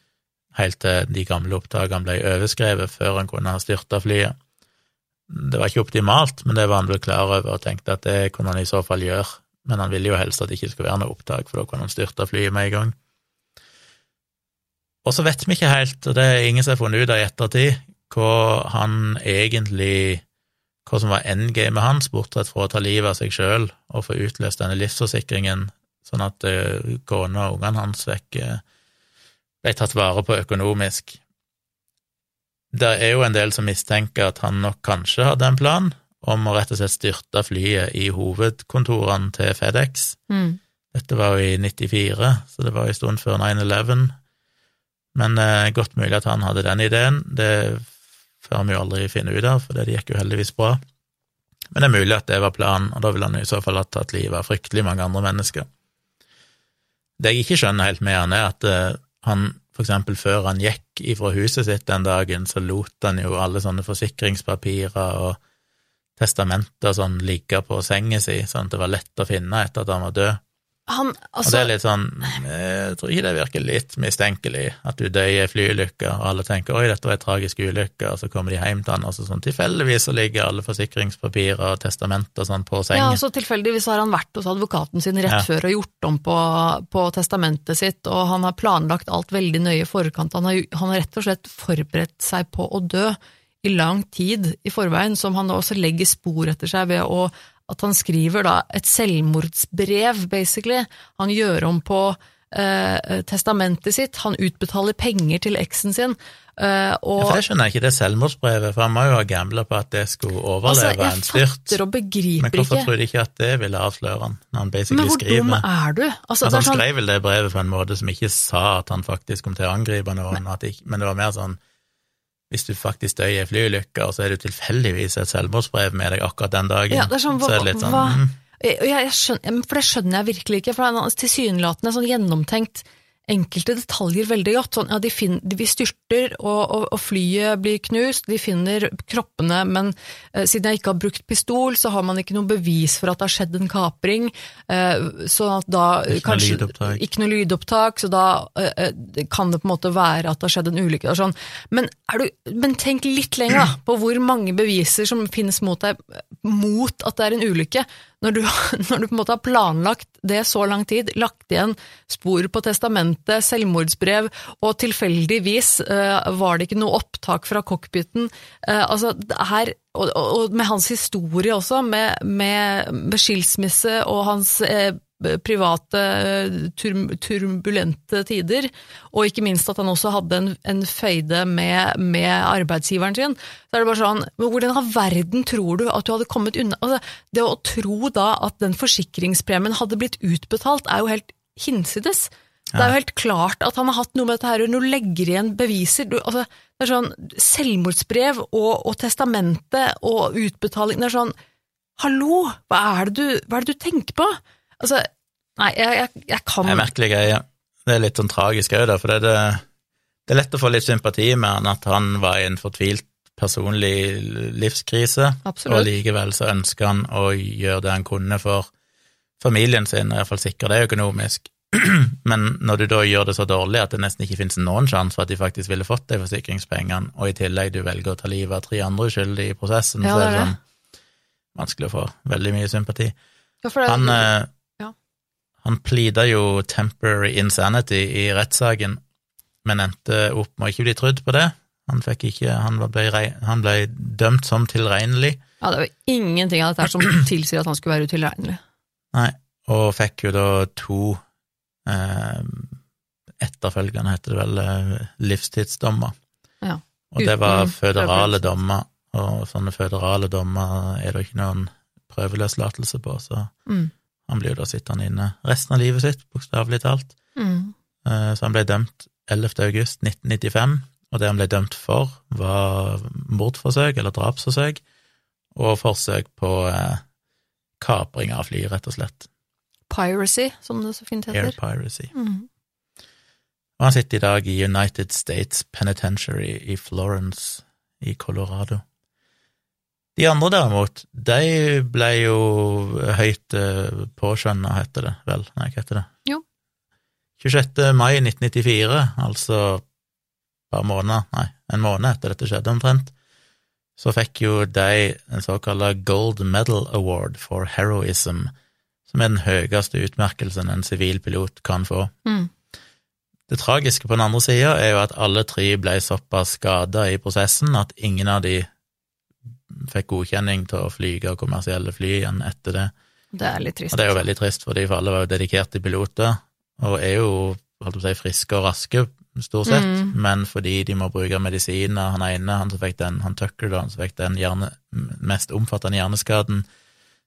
Speaker 2: helt til de gamle opptakene ble overskrevet før han kunne ha styrta flyet. Det var ikke optimalt, men det var han vel klar over og tenkte at det kunne han i så fall gjøre. Men han ville jo helst at det ikke skulle være noe opptak, for da kunne han styrta flyet med en gang. Og så vet vi ikke helt, og det er ingen som har funnet ut av i ettertid, hva han egentlig Hva som var endgamet hans, bortsett fra å ta livet av seg sjøl og få utløst denne livsforsikringen, sånn at eh, kona og ungene hans fikk eh, ble tatt vare på økonomisk. Det er jo en del som mistenker at han nok kanskje hadde en plan om å rett og slett styrte flyet i hovedkontorene til FedEx.
Speaker 1: Mm.
Speaker 2: Dette var jo i 94, så det var en stund før 9-11. Men eh, godt mulig at han hadde den ideen. Det får vi jo aldri finne ut av, for det gikk jo heldigvis bra. Men det er mulig at det var planen, og da ville han i så fall ha tatt livet av fryktelig mange andre mennesker. Det jeg ikke skjønner helt med han, er at eh, han for eksempel før han gikk ifra huset sitt den dagen, så lot han jo alle sånne forsikringspapirer og testamenter sånn ligge på senga si, sånn at det var lett å finne etter at han var død.
Speaker 1: Han,
Speaker 2: Og det
Speaker 1: altså,
Speaker 2: er litt sånn Jeg tror ikke det virker litt mistenkelig at du dør i flyulykker, flyulykke, og alle tenker 'oi, dette var ei tragisk ulykke', og så kommer de hjem til han, og så sånn tilfeldigvis så ligger alle forsikringspapirer og testamenter sånn på
Speaker 1: ja, så tilfeldigvis har han vært hos advokaten sin rett
Speaker 2: Ja.
Speaker 1: før og gjort om på, på testamentet sitt, og han har planlagt alt veldig nøye i forkant. Han har, han har rett og slett forberedt seg på å dø i lang tid i forveien, som han da også legger spor etter seg ved å at han skriver da et selvmordsbrev, basically. Han gjør om på eh, testamentet sitt, han utbetaler penger til eksen sin, eh,
Speaker 2: Ja, for Jeg skjønner ikke, det selvmordsbrevet, for han må jo ha gambla på at det skulle overleve
Speaker 1: altså,
Speaker 2: en styrt.
Speaker 1: og
Speaker 2: Men hvorfor
Speaker 1: ikke.
Speaker 2: tror de ikke at det ville avsløre han, når han basically
Speaker 1: Men hvor
Speaker 2: skriver
Speaker 1: dum er du? Altså,
Speaker 2: Altså, han
Speaker 1: sånn,
Speaker 2: skrev vel det brevet på en måte som ikke sa at han faktisk kom til å angripe noen, at ikke, men det var mer sånn hvis du faktisk dør i ei flyulykke, og så er du tilfeldigvis et selvmordsbrev med deg akkurat den dagen,
Speaker 1: Ja, det er sånn, hva-
Speaker 2: så er det litt sånn mm,
Speaker 1: jeg, jeg skjønner, for det skjønner jeg virkelig ikke, for det er tilsynelatende sånn gjennomtenkt enkelte detaljer veldig godt. Sånn, ja, de, finner, de styrter, og, og, og, flyet blir knust, de finner kroppene, men eh, siden jeg ikke har brukt pistol, så har man ikke noe bevis for at det har skjedd en kapring. Eh, sånn at da
Speaker 2: Ikke noe
Speaker 1: kanskje,
Speaker 2: lydopptak.
Speaker 1: Ikke noe lydopptak, så da eh, eh, kan det på en måte være at det har skjedd en ulykke. Sånn. Men, du, men tenk litt lenger da, på hvor mange beviser som finnes mot deg mot at det er en ulykke. Når du, når du på en måte har planlagt det så lang tid, lagt igjen spor på testamentet, selvmordsbrev, og tilfeldigvis eh, var det ikke noe opptak fra cockpiten. Eh, altså, her, og, med hans historie også, med, med, med skilsmisse og hans eh, private tur, turbulente tider, og ikke minst at han også hadde en, en føyde med, med arbeidsgiveren sin, så er det bare sånn Hvordan av verden tror du at du hadde kommet unna altså, Det å tro da at den forsikringspremien hadde blitt utbetalt, er jo helt hinsides. Det er jo helt klart at han har hatt noe med dette her, og nå legger igjen beviser du, altså, Det er sånn selvmordsbrev og, og testamentet og utbetaling Det er sånn Hallo, hva er det du, hva er det du tenker på? Altså, nei, jeg, jeg, jeg kan
Speaker 2: Det er merkelig greie. Det er litt sånn tragisk òg, for det er, det, det er lett å få litt sympati med han at han var i en fortvilt personlig livskrise,
Speaker 1: Absolutt.
Speaker 2: og likevel så ønsker han å gjøre det han kunne for familien sin, og iallfall sikre det økonomisk. Men når du da gjør det så dårlig at det nesten ikke finnes noen sjanse for at de faktisk ville fått de forsikringspengene, og i tillegg du velger å ta livet av tre andre uskyldige i prosessen,
Speaker 1: Ja,
Speaker 2: så
Speaker 1: det
Speaker 2: er
Speaker 1: er
Speaker 2: det sånn vanskelig å få veldig mye sympati.
Speaker 1: Ja, det,
Speaker 2: Han. Han pleada jo temporary insanity i rettssaken, men endte opp med å ikke bli trudd på det. Han, ikke, han, ble, han ble dømt som tilregnelig,
Speaker 1: ja, det var ingenting av dette som tilsier at han skulle være utilregnelig.
Speaker 2: Nei, og fikk jo da to eh, etterfølgende, heter det vel, eh, livstidsdommer.
Speaker 1: Ja,
Speaker 2: Og det var føderale dommer, og sånne føderale dommer er det ikke noen prøveløslatelse på, så
Speaker 1: Mm.
Speaker 2: Han blir jo da sittende inne resten av livet sitt, bokstavelig talt.
Speaker 1: Mm.
Speaker 2: Eh, Så han ble dømt 11. august 1995, og det han ble dømt for, var mordforsøk eller drapsforsøk, og forsøk på eh, kapring av fly, rett og slett.
Speaker 1: Piracy, som det så fint heter.
Speaker 2: Air piracy.
Speaker 1: Mm.
Speaker 2: Og han sitter i dag i United States Penitentiary i Florence i Colorado. De andre derimot, de ble jo høyt eh, påskjønna, heter det vel? Nei, hva heter det?
Speaker 1: Jo.
Speaker 2: 26. mai 1994, altså bare måneder, nei, en måned etter dette skjedde omtrent, så fikk jo de en såkalt Gold Medal Award for Heroism, som er den høyeste utmerkelsen en sivil pilot kan få.
Speaker 1: Mm.
Speaker 2: Det tragiske på den andre sida er jo at alle tre ble såpass skada i prosessen at ingen av de fikk godkjenning til å flyge kommersielle fly igjen etter det.
Speaker 1: Det er litt trist.
Speaker 2: Og det er jo veldig trist, fordi for alle var jo dedikerte piloter, og er jo holdt på å si, friske og raske, stort sett,
Speaker 1: Mm.
Speaker 2: men fordi de må bruke medisiner Han ene, han som fikk den, han Tucker, han som fikk den hjerne, mest omfattende hjerneskaden,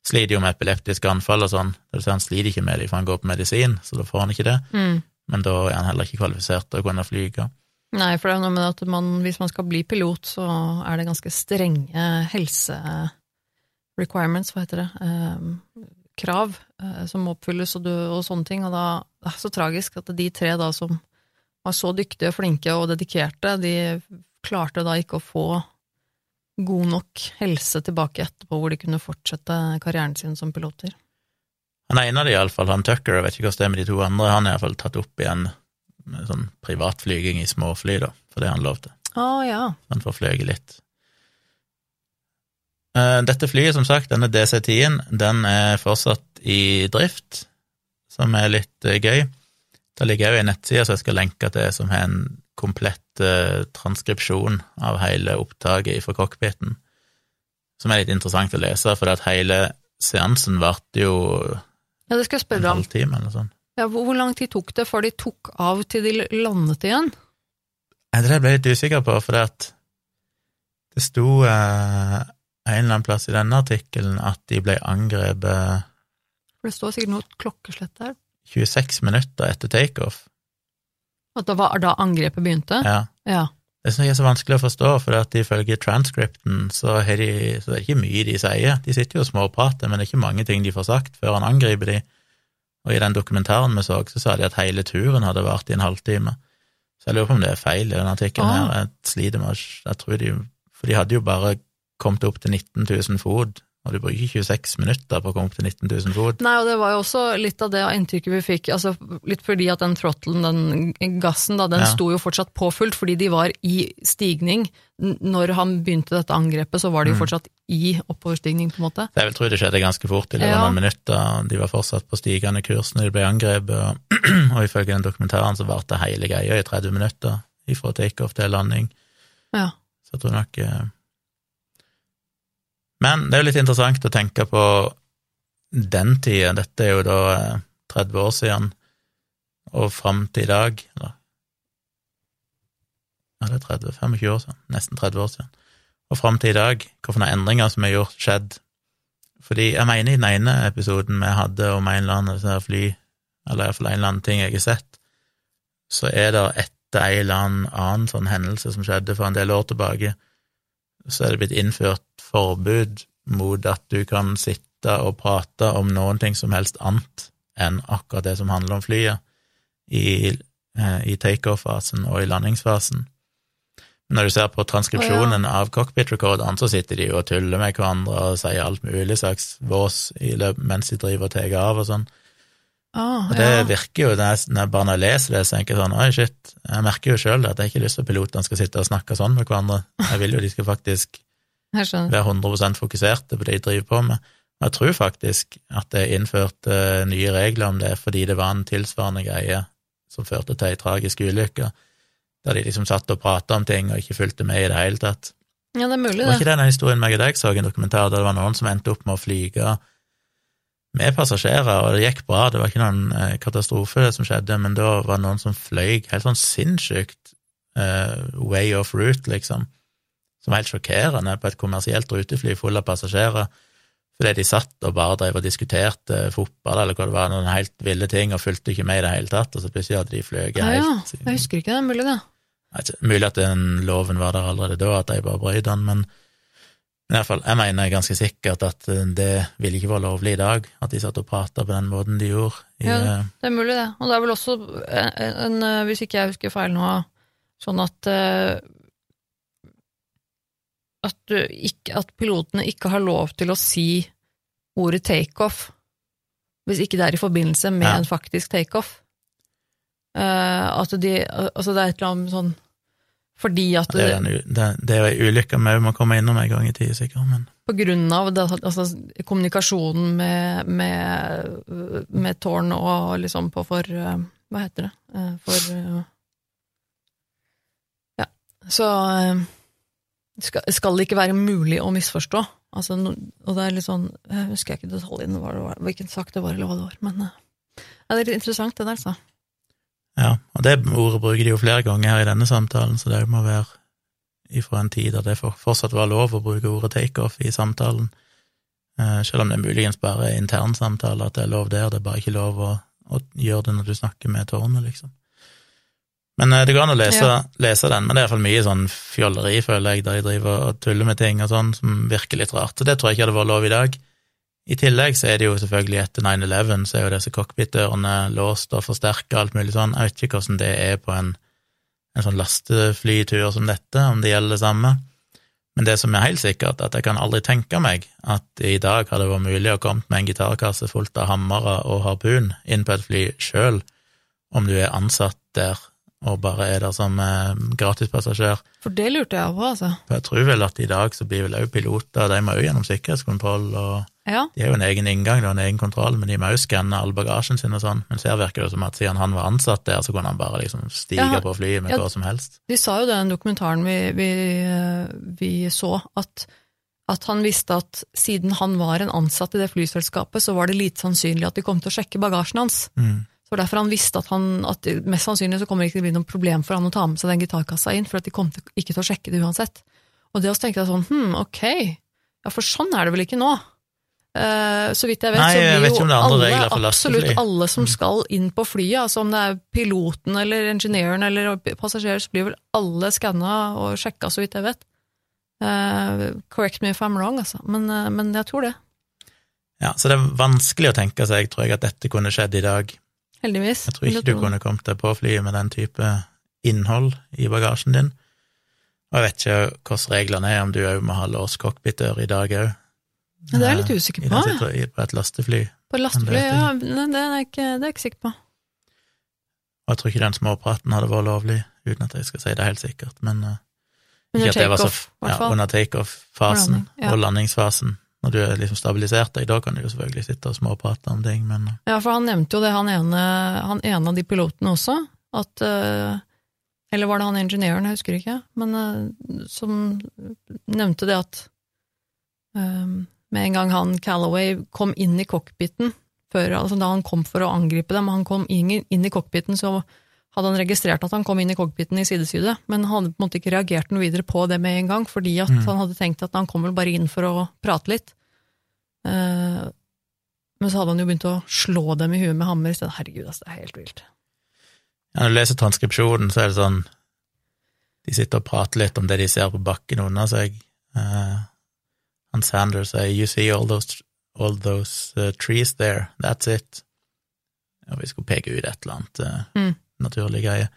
Speaker 2: sliter jo med epileptiske anfall og sånn. Det vil si, han sliter ikke med det, for han går på medisin, så da får han ikke det.
Speaker 1: Mm.
Speaker 2: Men da er han heller ikke kvalifisert til å kunne flyge.
Speaker 1: Nei, for det er noe med at man, hvis man skal bli pilot, så er det ganske strenge helse requirements, hva heter det, eh, krav eh, som må oppfylles og, og sånne ting, og da det er så tragisk at de tre da som var så dyktige, flinke og dedikerte, de klarte da ikke å få god nok helse tilbake etterpå, hvor de kunne fortsette karrieren sin som piloter.
Speaker 2: Han ene av de iallfall, han Tucker, jeg vet ikke hva det er med de to andre, han er iallfall tatt opp igjen med sånn privatflyging i småfly, da, for det har han lov til.
Speaker 1: Å ja.
Speaker 2: Han får fløyet litt. Eh, Dette flyet, som sagt, denne DC-10-en, den er fortsatt i drift, som er litt eh, gøy. Det ligger jo en nettside som jeg skal lenke til, som har en komplett eh, transkripsjon av hele opptaket fra cockpiten, som er litt interessant å lese, for at hele seansen varte jo
Speaker 1: Ja, jeg
Speaker 2: en halvtime eller sånn.
Speaker 1: Ja, hvor, lang tid tok det før de tok av til de landet igjen?
Speaker 2: Det ble jeg litt usikker på, for det at det sto eh, en eller annen plass i denne artikkelen at de ble angrepet
Speaker 1: For det står sikkert noe klokkeslett der.
Speaker 2: 26 minutter etter takeoff.
Speaker 1: At det var da angrepet begynte?
Speaker 2: Ja.
Speaker 1: Ja.
Speaker 2: Det som er så vanskelig å forstå, for at ifølge transcripten så, de, så er det ikke mye de sier. De sitter jo og småprater, men det er ikke mange ting de får sagt før han angriper de. Og i den dokumentaren vi så, så sa de at hele turen hadde vart i en halvtime. Så jeg lurer på om det er feil i den artikkelen
Speaker 1: Ah.
Speaker 2: her. Jeg sliter med Jeg tror de For de hadde jo bare kommet opp til 19 000 fot, og du bruker 26 minutter på å komme opp til 19 000 fot.
Speaker 1: Nei, og det var jo også litt av det inntrykket vi fikk, altså litt fordi at den throttlen, den gassen, da, den
Speaker 2: Ja.
Speaker 1: sto jo fortsatt påfullt, fordi de var i stigning. Når han begynte dette angrepet, så var
Speaker 2: Mm.
Speaker 1: de jo fortsatt i oppoverstigning, på en måte.
Speaker 2: Jeg vil tro det skjedde ganske fort, i løpet av
Speaker 1: Ja.
Speaker 2: noen minutter. De var fortsatt på stigende kurs når de ble angrepet, og, og ifølge den dokumentaren så varte hele greia i 30 minutter, ifra takeoff til landing.
Speaker 1: Ja.
Speaker 2: Så jeg tror nok eh, Men det er jo litt interessant å tenke på den tida. Dette er jo da eh, 30 år siden, og fram til i dag. Ja, det er 30, 25 år siden. Nesten 30 år siden. Og fram til i dag, hvilke endringer som er gjort, skjedd. Fordi jeg mener i den ene episoden vi hadde om en eller annen disse fly, eller iallfall en eller annen ting jeg har sett, så er det etter en eller annen sånn hendelse som skjedde for en del år tilbake, så er det blitt innført forbud mot at du kan sitte og prate om noen ting som helst annet enn akkurat det som handler om flyet, i, eh, i takeoff-fasen og i landingsfasen. Men Når du ser på transkripsjonen av cockpit-recorderen, så sitter de jo og tuller med hverandre og sier alt mulig slags vås mens de driver og tar av og sånn.
Speaker 1: Ah,
Speaker 2: Og det
Speaker 1: ja.
Speaker 2: virker jo, når jeg, bare når jeg leser det, så tenker jeg sånn, oi shit, jeg merker jo sjøl at jeg ikke har lyst til at pilotene skal sitte og snakke sånn med hverandre. Jeg vil jo de skal faktisk være 100% fokuserte på det de driver på med. Og jeg tror faktisk at det er innført eh, nye regler om det fordi det var en tilsvarende greie som førte til ei tragisk ulykke, der de liksom satt og prata om ting og ikke fulgte med i det hele tatt.
Speaker 1: Ja, det er mulig, det.
Speaker 2: Var ikke det den historien meg og deg så i en dokumentar der det var noen som endte opp med å flyge med passasjerer, og det gikk bra, det var ikke noen eh, katastrofe som skjedde, men da var det noen som fløy helt sånn sinnssykt uh, way off route, liksom, som var helt sjokkerende på et kommersielt rutefly full av passasjerer, fordi de satt og bare drev og diskuterte fotball, eller hva det var, noen helt ville ting, og fulgte ikke med i det hele tatt, og så plutselig hadde de fløyet
Speaker 1: Ja, ja. Jeg husker ikke det, mulig det.
Speaker 2: Mulig at den loven var der allerede da, at de bare brøt den, men men i hvert fall, jeg mener ganske sikkert at eh, det ville ikke være lovlig i dag, at de satt og prata på den måten de gjorde. I,
Speaker 1: Ja.
Speaker 2: eh,
Speaker 1: Det er mulig, det. Og det er vel også en, en eh, hvis ikke jeg husker feil nå, sånn at eh, at, du ikke, at pilotene ikke har lov til å si ordet takeoff hvis ikke det er i forbindelse med
Speaker 2: Ja.
Speaker 1: en faktisk takeoff. Uh, at de Altså, det er et eller annet sånn Fordi at
Speaker 2: det, er jo ei ulykke vi òg må komme innom en gang i tida, sikkert, men
Speaker 1: på grunn av det, altså, kommunikasjonen med, med, med tårn og liksom på for eh, Hva heter det? Eh, For eh, Ja. Så skal, det ikke være mulig å misforstå. Altså, og det er litt sånn Jeg husker ikke detaljene, det var, hvilken sak det var, eller hva det var, men ja, det er litt interessant, det der, altså.
Speaker 2: Ja. Og det ordet bruker de jo flere ganger her i denne samtalen, så det må være ifra en tid der det fortsatt var lov å bruke ordet takeoff i samtalen. Eh, selv om det muligens bare er internsamtale, at det er lov der, det er bare ikke lov å, å gjøre det når du snakker med tårnet, liksom. Men eh, det går an å lese,
Speaker 1: Ja.
Speaker 2: lese den, men det er iallfall mye sånn fjolleri, føler jeg, der de driver og tuller med ting og sånn, som virker litt rart. Så det tror jeg ikke hadde vært lov i dag. I tillegg så er det jo selvfølgelig etter 9-11, så er jo disse cockpit-dørene låst og forsterka og alt mulig sånn. Jeg vet ikke hvordan det er på en, en sånn lasteflytur som dette, om det gjelder det samme. Men det som er helt sikkert, at jeg kan aldri tenke meg at i dag hadde det vært mulig å komme med en gitarkasse fullt av hammere og harpun inn på et fly sjøl, om du er ansatt der og bare er der som eh, gratispassasjer.
Speaker 1: For det lurte jeg på, altså.
Speaker 2: For jeg tror vel at i dag så blir vel òg piloter, de må jo gjennom sikkerhetskontroll, og
Speaker 1: Ja.
Speaker 2: de har jo en egen inngang, det er en egen kontroll, men de må jo skanne all bagasjen sin og sånn. Men her virker det som at siden han var ansatt der, så kunne han bare liksom stige
Speaker 1: Ja,
Speaker 2: på flyet med
Speaker 1: ja.
Speaker 2: hva som helst.
Speaker 1: De sa jo det i den dokumentaren vi, vi, eh, vi så, at, at han visste at siden han var en ansatt i det flyselskapet, så var det lite sannsynlig at de kom til å sjekke bagasjen hans.
Speaker 2: Mm.
Speaker 1: Så derfor han visste at, han, at mest sannsynlig så kommer det ikke til å bli noe problem for han å ta med seg den gitarkassa inn, for at de kom til, ikke til å sjekke det uansett. Og det også tenkte jeg sånn, hm, ok, ja for sånn er det vel ikke nå. Uh, så vidt jeg vet,
Speaker 2: Nei,
Speaker 1: så blir jo
Speaker 2: det
Speaker 1: alle, absolutt alle som
Speaker 2: Mm.
Speaker 1: skal inn på flyet, altså om det er piloten eller ingeniøren eller passasjerer, så blir vel alle skanna og sjekka, så vidt jeg vet. Uh, correct me if I'm wrong, altså, men, uh, men jeg tror det.
Speaker 2: Ja, så det er vanskelig å tenke seg, tror jeg, at dette kunne skjedd i dag.
Speaker 1: Heldigvis.
Speaker 2: Jeg tror ikke du kunne kommet deg på flyet med den type innhold i bagasjen din. Og jeg vet ikke hvordan reglene er, om du òg må ha låst cockpitdør i dag òg.
Speaker 1: Det er jeg litt usikker på. I,
Speaker 2: På et lastefly.
Speaker 1: På lastefly,
Speaker 2: vet jeg
Speaker 1: ja, det er jeg ikke, det er jeg ikke sikker på.
Speaker 2: Og jeg tror ikke den småpraten hadde vært lovlig, uten at jeg skal si det helt sikkert, men uh,
Speaker 1: Under takeoff, i hvert fall.
Speaker 2: under takeoff-fasen
Speaker 1: og
Speaker 2: landingsfasen. Når du er liksom stabilisert deg, da kan du jo selvfølgelig sitte og småprate om ting, men uh,
Speaker 1: Ja, for han nevnte jo det, han ene, han ene av de pilotene også, at eh, Eller var det han ingeniøren, jeg husker ikke, men eh, som nevnte det at eh, med en gang han Callaway kom inn i cockpiten, før, altså da han kom for å angripe dem, han kom inn, inn i cockpiten, så hadde han registrert at han kom inn i cockpiten i sidesyde, men han hadde på en måte ikke reagert noe videre på det med en gang, fordi at
Speaker 2: Mm.
Speaker 1: han hadde tenkt at han kom vel bare inn for å prate litt. Eh, men så hadde han jo begynt å slå dem i huet med hammer isteden. Herregud, altså, det er helt vilt.
Speaker 2: ja, når du leser transkripsjonen, så er det sånn De sitter og prater litt om det de ser på bakken under seg. Uh, han Sanders sier You see all those, all those uh, trees there, that's it. Og vi skulle peke ut et eller annet uh,
Speaker 1: Mm.
Speaker 2: Naturlig greie.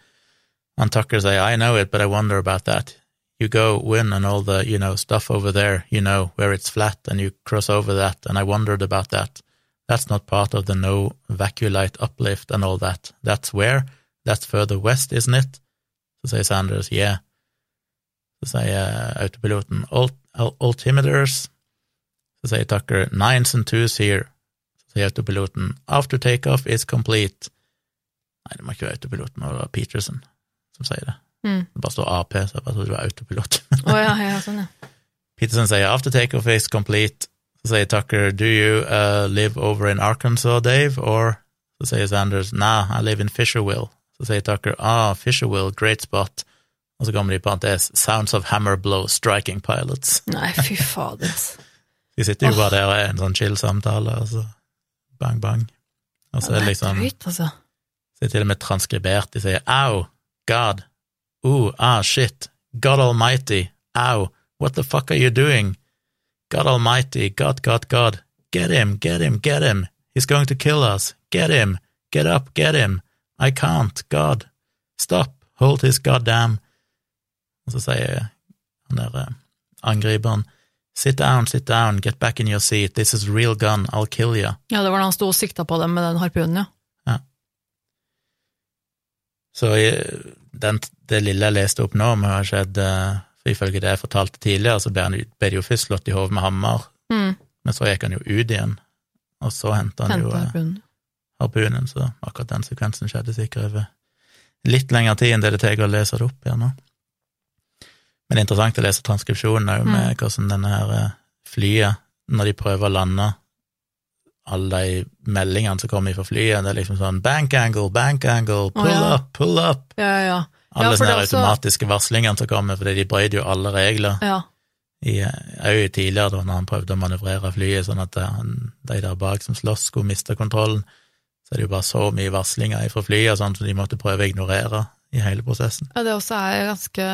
Speaker 2: Han Tucker sier I know it, but I wonder about that. You go win and all the, you know, stuff over there, you know, where it's flat and you cross over that, and I wondered about that. That's not part of the no vacuolite uplift and all that. That's where? That's further west, isn't it? Så sier Sanders yeah. Så sier uh, autopiloten alt, al- altimeters. Så sier Tucker nines and twos here. Så sier autopiloten after takeoff is complete. Nei, det må ikke være autopiloten, det må være Peterson som sier det.
Speaker 1: Mm.
Speaker 2: Det bare står AP, så jeg bare trodde det var autopilot.
Speaker 1: oh, ja, ja, sånn, ja.
Speaker 2: Peterson sier after takeoff is complete. Så sier Tucker do you uh, live over in Arkansas, Dave? Or så sier Sanders nah, I live in Fisherville. Så sier Tucker ah, Fisherville, great spot. Og så kommer de i parentes sounds of hammer blow striking pilots.
Speaker 1: Nei, fy fader.
Speaker 2: De sitter jo bare der og er en sånn chill samtale, og så bang, bang. Og så er det liksom
Speaker 1: drøyt, altså.
Speaker 2: Så det til og med transkribert. De sier au, God, ooh, ah, shit, God almighty, au, what the fuck are you doing? God almighty, God, God, God, get him, get him, get him, he's going to kill us, get him, get up, get him, I can't, God, stop, hold his goddamn. Og så sier han der eh, angriperen, sit down, sit down, get back in your seat, this is real gun, I'll kill you.
Speaker 1: Ja, det var da han sto og sikta på dem med den harpunen, ja.
Speaker 2: Så den, det lille jeg leste opp nå, må har skjedd eh, For ifølge det jeg fortalte tidligere, så ble han ble det jo først slått i hodet med hammer,
Speaker 1: Mm.
Speaker 2: men så gikk han jo ut igjen, og så henta han jo eh,
Speaker 1: harpunen.
Speaker 2: harpunen, så akkurat den sekvensen skjedde sikkert over litt lengre tid enn det det tar å lese det opp igjen nå. Men det er interessant å lese transkripsjonen òg, med hvordan denne her eh, flyet, når de prøver å lande alle de meldingene som kommer fra flyet, det er liksom sånn bank angle, bank angle, pull
Speaker 1: ja.
Speaker 2: up, pull up.
Speaker 1: Ja, ja.
Speaker 2: Alle sånne
Speaker 1: også-
Speaker 2: automatiske varslingene som kommer, fordi de brøt jo alle regler.
Speaker 1: ja.
Speaker 2: Òg tidligere, da når han prøvde å manøvrere flyet sånn at eh, han, de der bak som slåss, skulle miste kontrollen, så er det jo bare så mye varslinger fra flyet sånn, så de måtte prøve å ignorere i hele prosessen.
Speaker 1: Ja, det også er ganske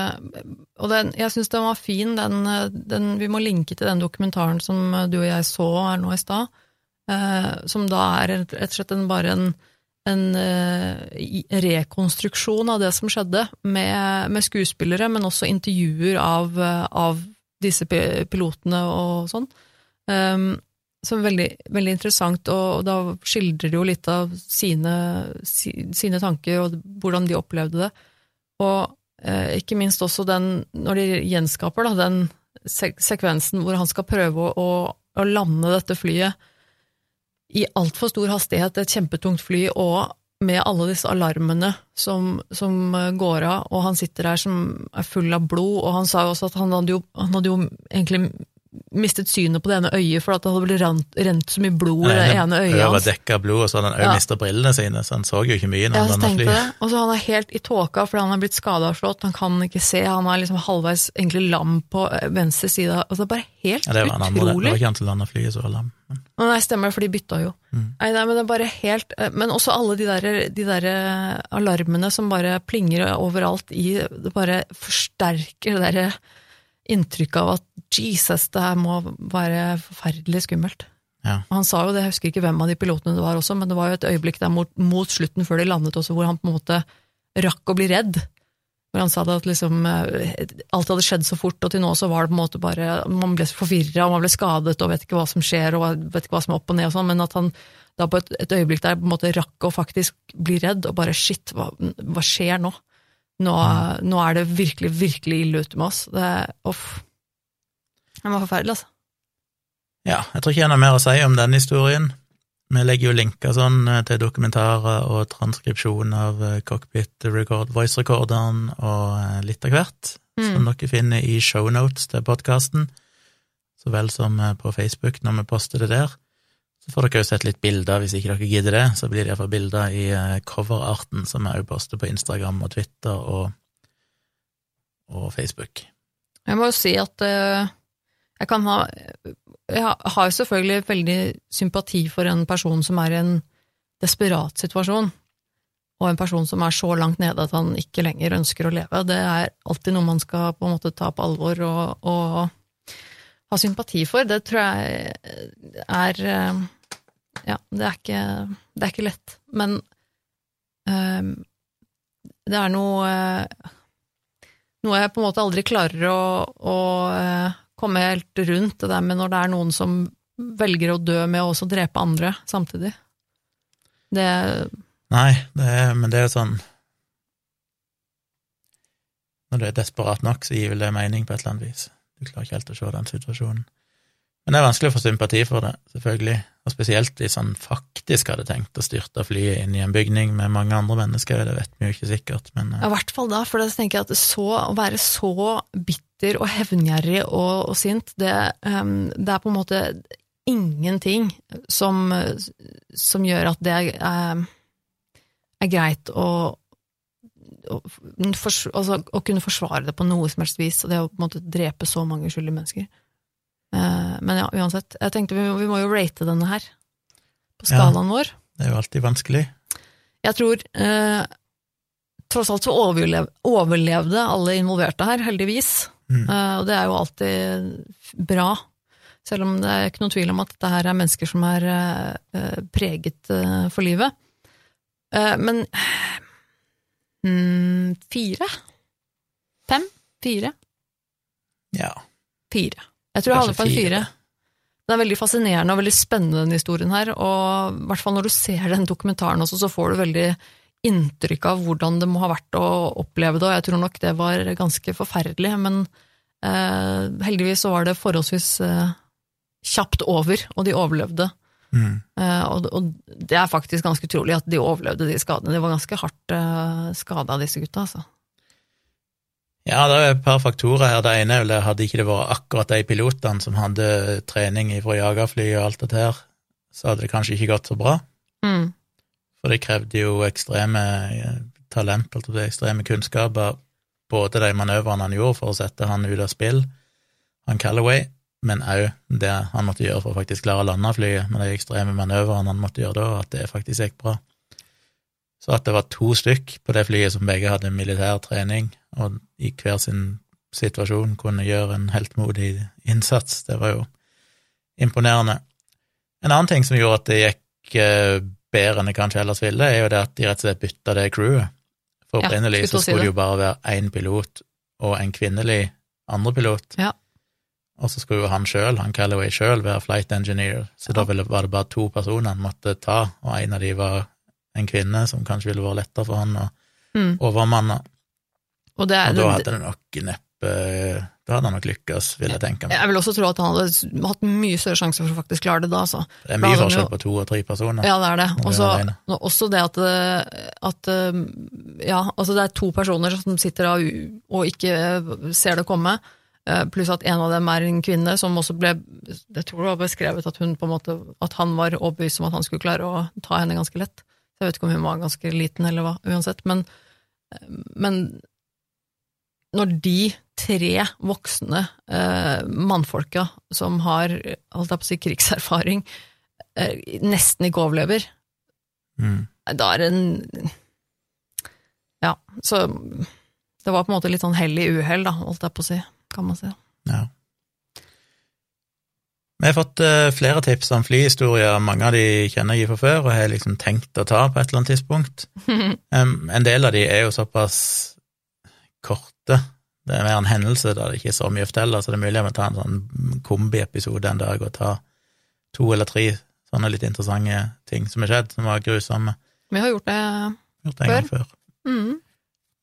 Speaker 1: Og den, jeg syns den var fin, den, den Vi må linke til den dokumentaren som du og jeg så her nå i stad, eh, som da er rett og slett en, bare en, en eh, rekonstruksjon av det som skjedde, med, med skuespillere, men også intervjuer av, eh, av disse pilotene og sånn. Um, så veldig, veldig interessant, og, da skildrer de jo litt av sine, sine tanker og hvordan de opplevde det. Og eh, ikke minst også den, når de gjenskaper da, den sek sekvensen hvor han skal prøve å, å, å lande dette flyet i altfor stor hastighet, et kjempetungt fly, og med alle disse alarmene som, som eh, går av, og han sitter der som er full av blod, og han sa jo også at han hadde jo, han hadde jo egentlig mistet synet på det ene øyet for at det hadde blitt rent, rent så mye blod i det ene øyet
Speaker 2: var
Speaker 1: hans.
Speaker 2: dekka av blod, og så hadde han
Speaker 1: Ja.
Speaker 2: mista brillene sine, så han så jo ikke mye når
Speaker 1: Ja,
Speaker 2: han
Speaker 1: så
Speaker 2: fly.
Speaker 1: det. Og så han er helt i tåka fordi han er blitt skadeavslått, han kan ikke se, han er liksom halvveis egentlig lam på eh, venstre side. Altså, det er bare helt
Speaker 2: Ja, det var utrolig. andre, det. var ikke han som landa flyet så lam. Men,
Speaker 1: Nei, stemmer det, for de bytta jo.
Speaker 2: Mm.
Speaker 1: Nei, nei, men det er bare helt eh, Men også alle de der, de der eh, alarmene som bare plinger overalt i Det bare forsterker det derre inntrykket av at Jesus, det her må være forferdelig skummelt.
Speaker 2: ja.
Speaker 1: Han sa jo det, jeg husker ikke hvem av de pilotene det var også, men det var jo et øyeblikk der mot, mot slutten før de landet også, hvor han på en måte rakk å bli redd. Hvor han sa det at liksom eh, alt hadde skjedd så fort, og til nå så var det på en måte bare Man ble forvirra, og man ble skadet og vet ikke hva som skjer, og vet ikke hva som er opp og ned og sånn, men at han da på et, et øyeblikk der på en måte rakk å faktisk bli redd, og bare shit, hva, hva skjer nå? Nå, nå er det virkelig, virkelig ille ute med oss. Det uff. Det var forferdelig, altså.
Speaker 2: ja, jeg tror ikke jeg har mer å si om den historien. Vi legger jo linker sånn eh, til dokumentarer og transkripsjon av eh, cockpit record, voice-recorderen og eh, litt av hvert, som dere finner i shownotes til podkasten, så vel som på Facebook når vi poster det der. Så får dere jo sett litt bilder, hvis ikke dere gidder det, så blir det iallfall bilder i eh, coverarten som jeg poster på Instagram og Twitter og, og Facebook.
Speaker 1: Jeg må jo si at uh, jeg kan ha Jeg har jo selvfølgelig veldig sympati for en person som er i en desperat situasjon, og en person som er så langt nede at han ikke lenger ønsker å leve. Det er alltid noe man skal på en måte ta på alvor og, og ha sympati for. Det tror jeg er eh, Ja, det er ikke, det er ikke lett. Men um, det er noe eh, noe jeg på en måte aldri klarer å, å eh, komme helt rundt, det der med når det er noen som velger å dø med å også drepe andre samtidig. Det
Speaker 2: Nei, det er, men det er sånn Når du er desperat nok, så gir vel det mening på et eller annet vis. Du klarer ikke helt å se den situasjonen. Men det er vanskelig å få sympati for det, selvfølgelig. Og spesielt hvis han faktisk hadde tenkt å styrte flyet inn i en bygning med mange andre mennesker, det vet vi jo ikke sikkert, men eh,
Speaker 1: i hvert fall da, for da tenker jeg at så, å være så bitter og hevngjerrig og, og sint, det, um, det er på en måte ingenting som, som gjør at det er, ehm, er greit å, å, altså, å kunne forsvare det på noe som helst vis, og det å på en måte drepe så mange uskyldige mennesker. Eh, men ja, uansett. Jeg tenkte vi, vi må jo rate denne her, på
Speaker 2: Ja.
Speaker 1: skalaen vår.
Speaker 2: det er jo alltid vanskelig.
Speaker 1: Jeg tror eh, tross alt så overlev, overlevde alle involverte her, heldigvis.
Speaker 2: Mm.
Speaker 1: Eh, og det er jo alltid bra. Selv om det er ikke noen tvil om at dette her er mennesker som er eh, eh, preget eh, for livet. Eh, men mm, fire? Fem? Fire?
Speaker 2: Ja.
Speaker 1: Fire. Jeg tror jeg hadde på en
Speaker 2: fire.
Speaker 1: fire. Det er veldig fascinerende og veldig spennende, den historien her. Og i hvert fall når du ser den dokumentaren også, så får du veldig inntrykk av hvordan det må ha vært å oppleve det, og jeg tror nok det var ganske forferdelig. Men eh, heldigvis så var det forholdsvis eh, kjapt over, og de overlevde.
Speaker 2: Mm.
Speaker 1: Eh, og, og det er faktisk ganske utrolig at de overlevde de skadene. De var ganske hardt uh, skada, disse gutta. Altså.
Speaker 2: Ja, det er et par faktorer her. Det ene er vel hadde ikke det vært akkurat de pilotene som hadde trening fra jagerfly og alt dette her, så hadde det kanskje ikke gått så bra.
Speaker 1: Mm.
Speaker 2: For det krevde jo ekstreme eh, talent, altså ekstreme kunnskaper, både de manøvrene han gjorde for å sette han ut av spill, han Callaway, men òg det han måtte gjøre for å faktisk klare å lande flyet, med de ekstreme manøvrene han måtte gjøre da, at det faktisk gikk bra. Så at det var to stykk på det flyet som begge hadde militær trening, og i hver sin situasjon kunne gjøre en heltmodig innsats, det var jo imponerende. En annen ting som gjorde at det gikk eh, bedre enn det kanskje ellers ville, er jo det at de rett og slett bytta det crewet. For
Speaker 1: Ja,
Speaker 2: opprinnelig
Speaker 1: skulle
Speaker 2: så skulle
Speaker 1: det.
Speaker 2: det jo bare være én pilot og en kvinnelig andrepilot.
Speaker 1: Ja.
Speaker 2: Og så skulle jo han sjøl, han Callaway sjøl, være flight engineer, så da ville, var det bare to personer han måtte ta, og en av de var en kvinne, som kanskje ville vært lettere for han å
Speaker 1: Mm.
Speaker 2: overmanne.
Speaker 1: Og det
Speaker 2: Og da hadde det nok neppe Da hadde han nok lykkes, vil jeg tenke meg.
Speaker 1: Jeg vil også tro at han hadde hatt mye større sjanse for å faktisk klare det da, altså.
Speaker 2: Det er mye forskjell på to og tre personer.
Speaker 1: Ja, det er det.
Speaker 2: Også,
Speaker 1: det også det at, det- at Ja, altså det er to personer som sitter og ikke ser det komme. Eh, Pluss at en av dem er en kvinne som også ble Jeg tror det var beskrevet at hun på en måte At han var overbevist om at han skulle klare å ta henne ganske lett. Jeg vet ikke om hun var ganske liten eller hva, uansett. Men, men når de tre voksne eh, mannfolka som har holdt jeg på å si, krigserfaring, eh, nesten ikke overlever,
Speaker 2: Mm.
Speaker 1: da er det en Ja, så det var på en måte litt sånn hell i uhell, da, holdt jeg på å si, kan man si.
Speaker 2: Ja. Vi har fått eh, flere tips om flyhistorier, mange av de kjenner jeg fra før og har liksom tenkt å ta på et eller annet tidspunkt. En del av de er jo såpass korte, det er mer en hendelse der det ikke er så mye å fortelle, så det er mulig å ta en sånn kombiepisode en dag og ta to eller tre sånne litt interessante ting som har skjedd, som var grusomme.
Speaker 1: Vi har gjort det
Speaker 2: Gjort det gang før.
Speaker 1: mm.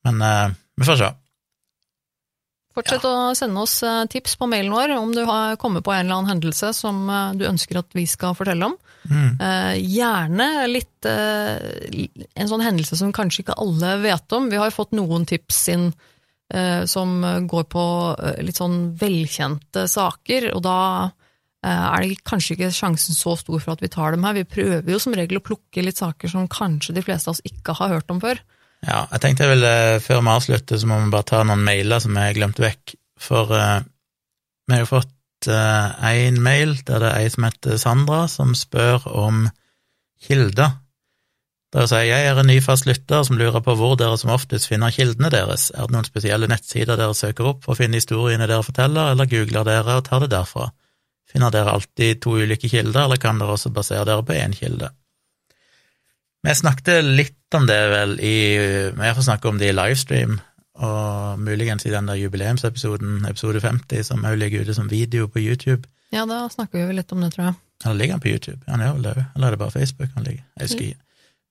Speaker 2: Men uh, vi får se.
Speaker 1: Fortsett å sende oss eh, tips på mailen vår om du har kommet på en eller annen hendelse som eh, du ønsker at vi skal fortelle om.
Speaker 2: Mm.
Speaker 1: Eh, gjerne litt en sånn hendelse som kanskje ikke alle vet om. Vi har jo fått noen tips inn som går på litt sånn velkjente saker, og da er det kanskje ikke sjansen så stor for at vi tar dem her. Vi prøver jo som regel å plukke litt saker som kanskje de fleste av oss ikke har hørt om før.
Speaker 2: Ja, jeg tenkte jeg ville, før vi avslutter, så må vi bare ta noen mailer som jeg har glemt vekk. For uh, vi har jo fått én mail der det er ei som heter Sandra, som spør om kilder. Der sier jeg er en ny fast lytter som lurer på hvor dere som oftest finner kildene deres. Er det noen spesielle nettsider dere søker opp for å finne historiene dere forteller, eller googler dere og tar det derfra? Finner dere alltid to ulike kilder, eller kan dere også basere dere på én kilde? Vi snakket litt om det vel i Vi får snakke om det i livestream, og muligens i den der jubileumsepisoden, episode 50, som også ligger ute som video på YouTube.
Speaker 1: Ja, da snakker vi vel litt om det, tror jeg.
Speaker 2: Eller ligger han på YouTube? Han gjør vel det òg, eller er det bare Facebook han ligger? Jeg husker ikke.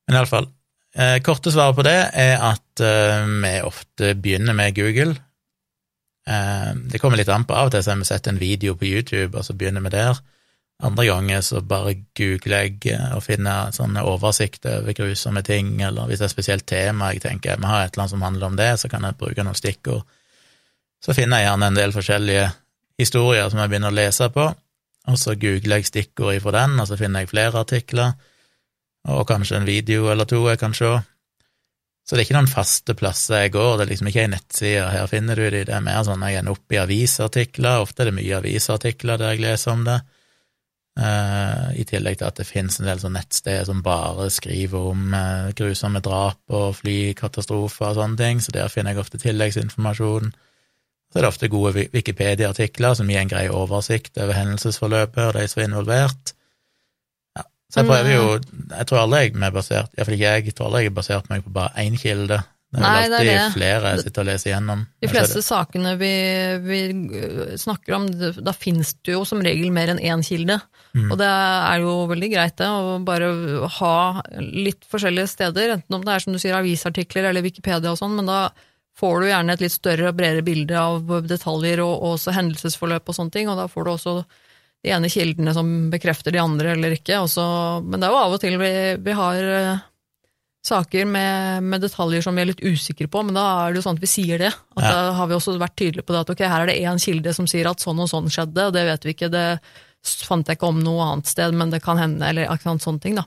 Speaker 2: Men iallfall, eh, korte svaret på det er at eh, vi ofte begynner med Google. Eh, det kommer litt an på. Av og til så har vi sett en video på YouTube, og så begynner vi der. Andre ganger så bare googler jeg eh, og finner sånne oversikter over grusomme ting, eller hvis det er et spesielt tema jeg tenker vi har et eller annet som handler om det, så kan jeg bruke noen stikkord. Så finner jeg gjerne en del forskjellige historier som jeg begynner å lese på, og så googler jeg stikkord ifra den, og så finner jeg flere artikler, og kanskje en video eller to jeg kan se. Så det er ikke noen faste plasser jeg går, det er liksom ikke ei nettside, her finner du de, det er mer sånn jeg ender opp i avisartikler, ofte er det mye avisartikler der jeg leser om det. Eh, I tillegg til at det finnes en del sånne nettsteder som bare skriver om eh, grusomme drap og flykatastrofer og sånne ting, så der finner jeg ofte tilleggsinformasjon. Så er det ofte gode Wikipedia-artikler som gir en grei oversikt over hendelsesforløpet og de som er involvert. Ja, så jeg prøver jo Jeg tror aldri jeg er basert Iallfall ikke jeg, tror aldri jeg har basert meg på bare én kilde. Det er
Speaker 1: Nei,
Speaker 2: alltid
Speaker 1: det er det.
Speaker 2: flere jeg sitter og leser igjennom.
Speaker 1: De fleste sakene vi, vi snakker om, da finnes det jo som regel mer enn én kilde.
Speaker 2: Mm.
Speaker 1: Og det er jo veldig greit det, å bare ha litt forskjellige steder, enten om det er som du sier avisartikler eller Wikipedia og sånn, men da får du gjerne et litt større og bredere bilde av detaljer og og også hendelsesforløp og sånne ting, og da får du også de ene kildene som bekrefter de andre eller ikke. Også, men det er jo av og til vi, vi har eh, saker med, med detaljer som vi er litt usikre på, men da er det jo sånn at vi sier det. At
Speaker 2: Ja.
Speaker 1: Da har vi også vært tydelige på det at ok, her er det én kilde som sier at sånn og sånn skjedde, og det vet vi ikke, det fant jeg ikke om noe annet sted, men det kan hende, eller akkurat sånne ting, da.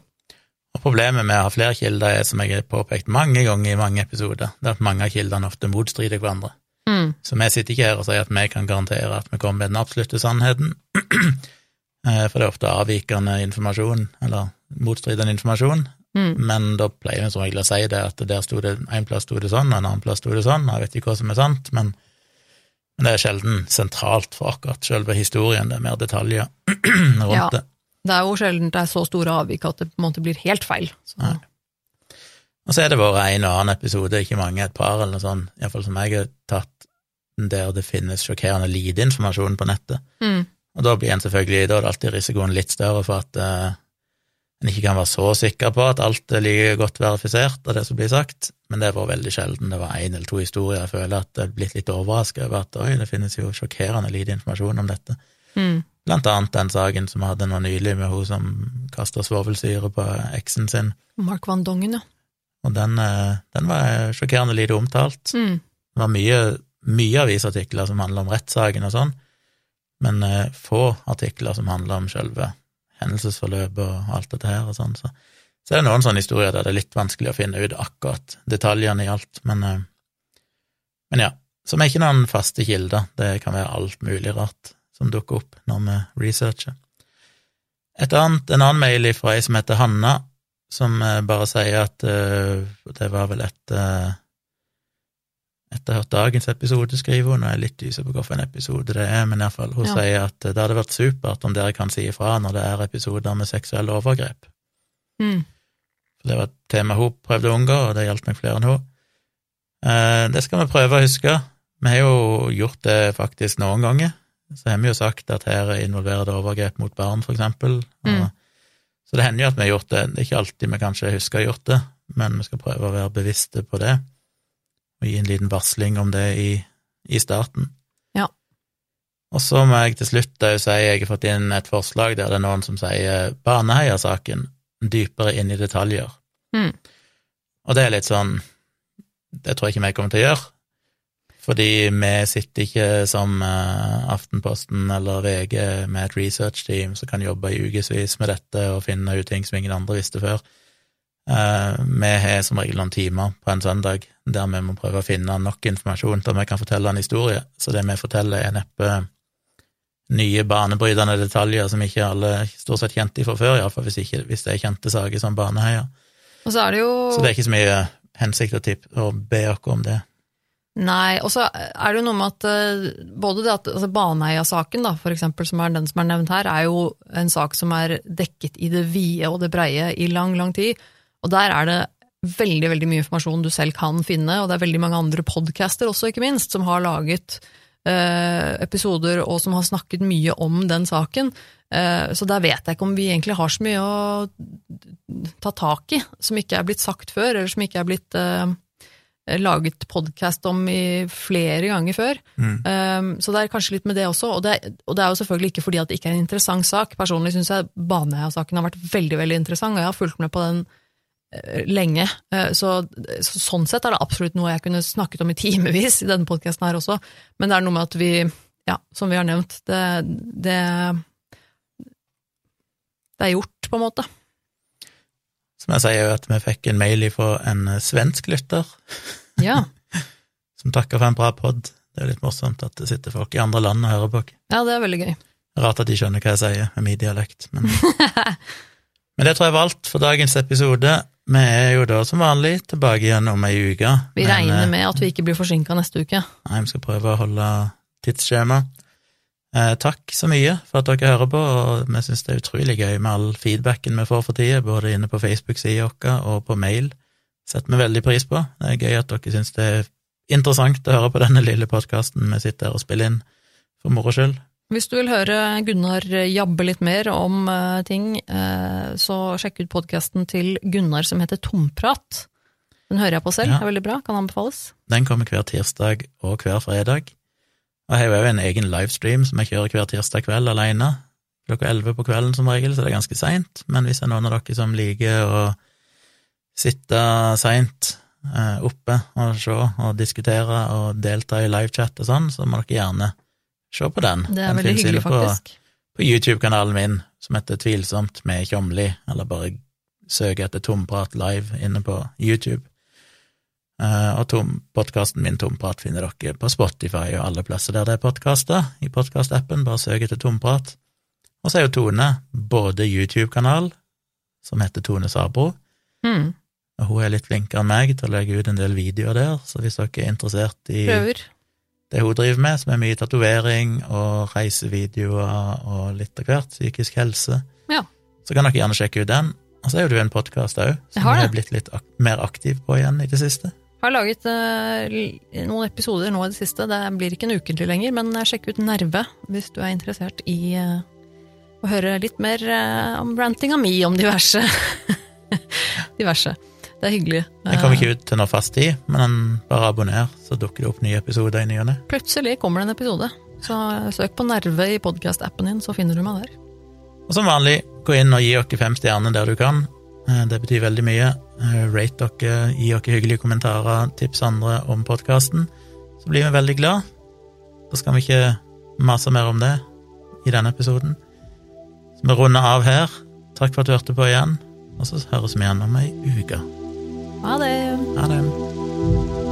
Speaker 2: Og Problemet med å ha flere kilder er, som jeg har påpekt mange ganger i mange episoder, det er at mange av kildene ofte motstrider hverandre.
Speaker 1: Mm.
Speaker 2: Så vi sitter ikke her og sier at vi kan garantere at vi kommer med den absolutte sannheten, Eh, for det er ofte avvikende informasjon, eller motstridende informasjon,
Speaker 1: Mm.
Speaker 2: men da pleier vi som regel å si det, at der sto det, en plass sto det sånn, og en annen plass sto det sånn, jeg vet ikke hva som er sant, men, men det er sjelden sentralt for akkurat selve historien, det er mer detaljer rundt
Speaker 1: Ja.
Speaker 2: det.
Speaker 1: Det er jo sjelden det er så store avvik at det på en måte blir helt feil. Så,
Speaker 2: Og så er det vært en og annen episode, ikke mange, et par eller noe sånt, iallfall som jeg har tatt, der det finnes sjokkerende lite informasjon på nettet.
Speaker 1: mm.
Speaker 2: Og da blir en selvfølgelig, da er det alltid risikoen litt større for at eh, en ikke kan være så sikker på at alt er like godt verifisert av det som blir sagt, men det var veldig sjelden. Det var én eller to historier jeg føler at jeg er blitt litt overrasket over at oi, det finnes jo sjokkerende lite informasjon om dette.
Speaker 1: Mm.
Speaker 2: Blant annet den saken som vi hadde nå nylig med hun som kasta svovelsyre på eksen sin,
Speaker 1: Mark Van Dongen, ja.
Speaker 2: og den, eh, den var sjokkerende lite omtalt.
Speaker 1: Mm.
Speaker 2: Det var mye mye avisartikler som handler om rettssaken og sånn, men eh, få artikler som handler om selve hendelsesforløpet og alt dette her og sånn. Så, så er det noen sånne historier der det er litt vanskelig å finne ut akkurat detaljene i alt, men, eh, men ja. Som er ikke noen faste kilder, det kan være alt mulig rart som dukker opp når vi researcher. Et annet, en annen mail fra ei som heter Hanna, som eh, bare sier at uh, det var vel et uh, etter å ha hørt dagens episode, skriver hun, og jeg er litt usikker på hvilken episode det er, men iallfall, hun ja. sier at det hadde vært supert om dere kan si ifra når det er episoder med seksuelle overgrep.
Speaker 1: Mm.
Speaker 2: For det var et tema hun prøvde å unngå, og det gjaldt meg flere enn hun. Eh, det skal vi prøve å huske. Vi har jo gjort det faktisk noen ganger. Så har vi jo sagt at her involverer det overgrep mot barn, for eksempel. Mm. Så det hender jo at vi har gjort det. Det er ikke alltid vi kanskje husker å ha gjort det, men vi skal prøve å være bevisste på det og gi en liten varsling om det i, i starten.
Speaker 1: Ja.
Speaker 2: Og så må jeg til slutt òg si jeg har fått inn et forslag der det er noen som sier Baneheia-saken dypere inn i detaljer.
Speaker 1: Mm.
Speaker 2: Og det er litt sånn Det tror jeg ikke vi kommer til å gjøre. Fordi vi sitter ikke som uh, Aftenposten eller VG med et research-team som kan jobbe i ukevis med dette og finne ut ting som ingen andre visste før. Uh, vi har som regel noen timer på en søndag der vi må prøve å finne nok informasjon til at vi kan fortelle en historie, så det vi forteller, er neppe nye banebrytende detaljer som ikke alle stort sett kjente fra før, iallfall hvis, ikke, hvis det er kjente saker som Baneheia.
Speaker 1: Og så er det jo
Speaker 2: Så det er ikke så mye hensikt å, tippe, å be oss om det.
Speaker 1: Nei, og så er det jo noe med at uh, både det at altså Baneheia-saken, da, for eksempel, som er den som er nevnt her, er jo en sak som er dekket i det vide og det breie i lang, lang tid. Og der er det veldig veldig mye informasjon du selv kan finne, og det er veldig mange andre podcaster også, ikke minst, som har laget eh, episoder og som har snakket mye om den saken. Eh, så der vet jeg ikke om vi egentlig har så mye å ta tak i, som ikke er blitt sagt før, eller som ikke er blitt eh, laget podkast om i flere ganger før.
Speaker 2: Mm.
Speaker 1: Um, så det er kanskje litt med det også. Og det, og det, er jo selvfølgelig ikke fordi at det ikke er en interessant sak. Personlig syns jeg Baneheia-saken har vært veldig veldig interessant, og jeg har fulgt med på den lenge. Eh, så, så, sånn sett er det absolutt noe jeg kunne snakket om i timevis i denne podkasten her også, men det er noe med at vi, ja, som vi har nevnt, det, det, det er gjort, på en måte.
Speaker 2: Som jeg sier, at vi fikk en mail fra en eh, svensk lytter.
Speaker 1: Ja.
Speaker 2: som takker for en bra pod. Det er litt morsomt at det sitter folk i andre land og hører på.
Speaker 1: Ja, det er veldig gøy.
Speaker 2: Rart at de skjønner hva jeg sier med min dialekt, men Men det tror jeg var alt for dagens episode. Vi er jo da som vanlig tilbake igjen om ei uke.
Speaker 1: Vi men, regner med at vi ikke blir forsinka neste uke.
Speaker 2: Nei, vi skal prøve å holde tidsskjema. Eh, takk så mye for at dere hører på, og vi syns det er utrolig gøy med all feedbacken vi får for tida, både inne på Facebook-sida vår og på mail. setter vi veldig pris på. Det er gøy at dere syns det er interessant å høre på denne lille podkasten vi sitter og spiller inn for moro skyld.
Speaker 1: Hvis du vil høre Gunnar jabbe litt mer om uh, ting, uh, så sjekk ut podkasten til Gunnar som heter Tomprat. Den hører jeg på selv, ja. er veldig bra, kan anbefales.
Speaker 2: Den kommer hver tirsdag og hver fredag. Og jeg har jo en egen livestream som jeg kjører hver tirsdag kveld alene. Klokka elleve på kvelden som regel, så det er ganske seint. Men hvis det er noen av dere som liker å sitte seint uh, oppe og se og diskutere og delta i livechat og sånn, så må dere gjerne Se på den.
Speaker 1: Det er
Speaker 2: den
Speaker 1: veldig hyggelig, faktisk.
Speaker 2: På, på YouTube-kanalen min, som heter Tvilsomt med Tjomli, eller bare søk etter Tomprat live inne på YouTube. Uh, og podkasten min Tomprat finner dere på Spotify og alle plasser der det er podkaster, i podkastappen, bare søk etter Tomprat. Og så er jo Tone både YouTube-kanal, som heter Tone Sabro,
Speaker 1: mm.
Speaker 2: og hun er litt flinkere enn meg til å legge ut en del videoer der, så hvis dere er interessert i
Speaker 1: Prøver
Speaker 2: det hun driver med, som er mye tatovering og reisevideoer og litt av hvert, psykisk helse.
Speaker 1: Ja.
Speaker 2: Så kan dere gjerne sjekke ut den. Og så er jo du en podkast òg, som jeg har blitt litt ak mer aktiv på igjen i det siste.
Speaker 1: Jeg har laget uh, noen episoder nå i det siste. Det blir ikke en ukentlig lenger, men sjekk ut Nerve hvis du er interessert i uh, å høre litt mer uh, om rantinga mi om diverse. diverse. Det er hyggelig.
Speaker 2: Den kommer ikke ut til noe fast tid, men bare abonner, så dukker det opp nye episoder i ny og ne.
Speaker 1: Plutselig kommer det en episode, så søk på Nerve i podkast-appen din, så finner du meg der.
Speaker 2: Og som vanlig, gå inn og gi dere fem stjerner der du kan. Eh, det betyr veldig mye. Eh, rate dere, gi dere hyggelige kommentarer, tips andre om podkasten. så blir vi veldig glad. Da skal vi ikke mase mer om det i denne episoden. Så vi runder av her. Takk for at du hørte på igjen, og så høres vi igjen om ei uke.
Speaker 1: Ha det.
Speaker 2: Ha det.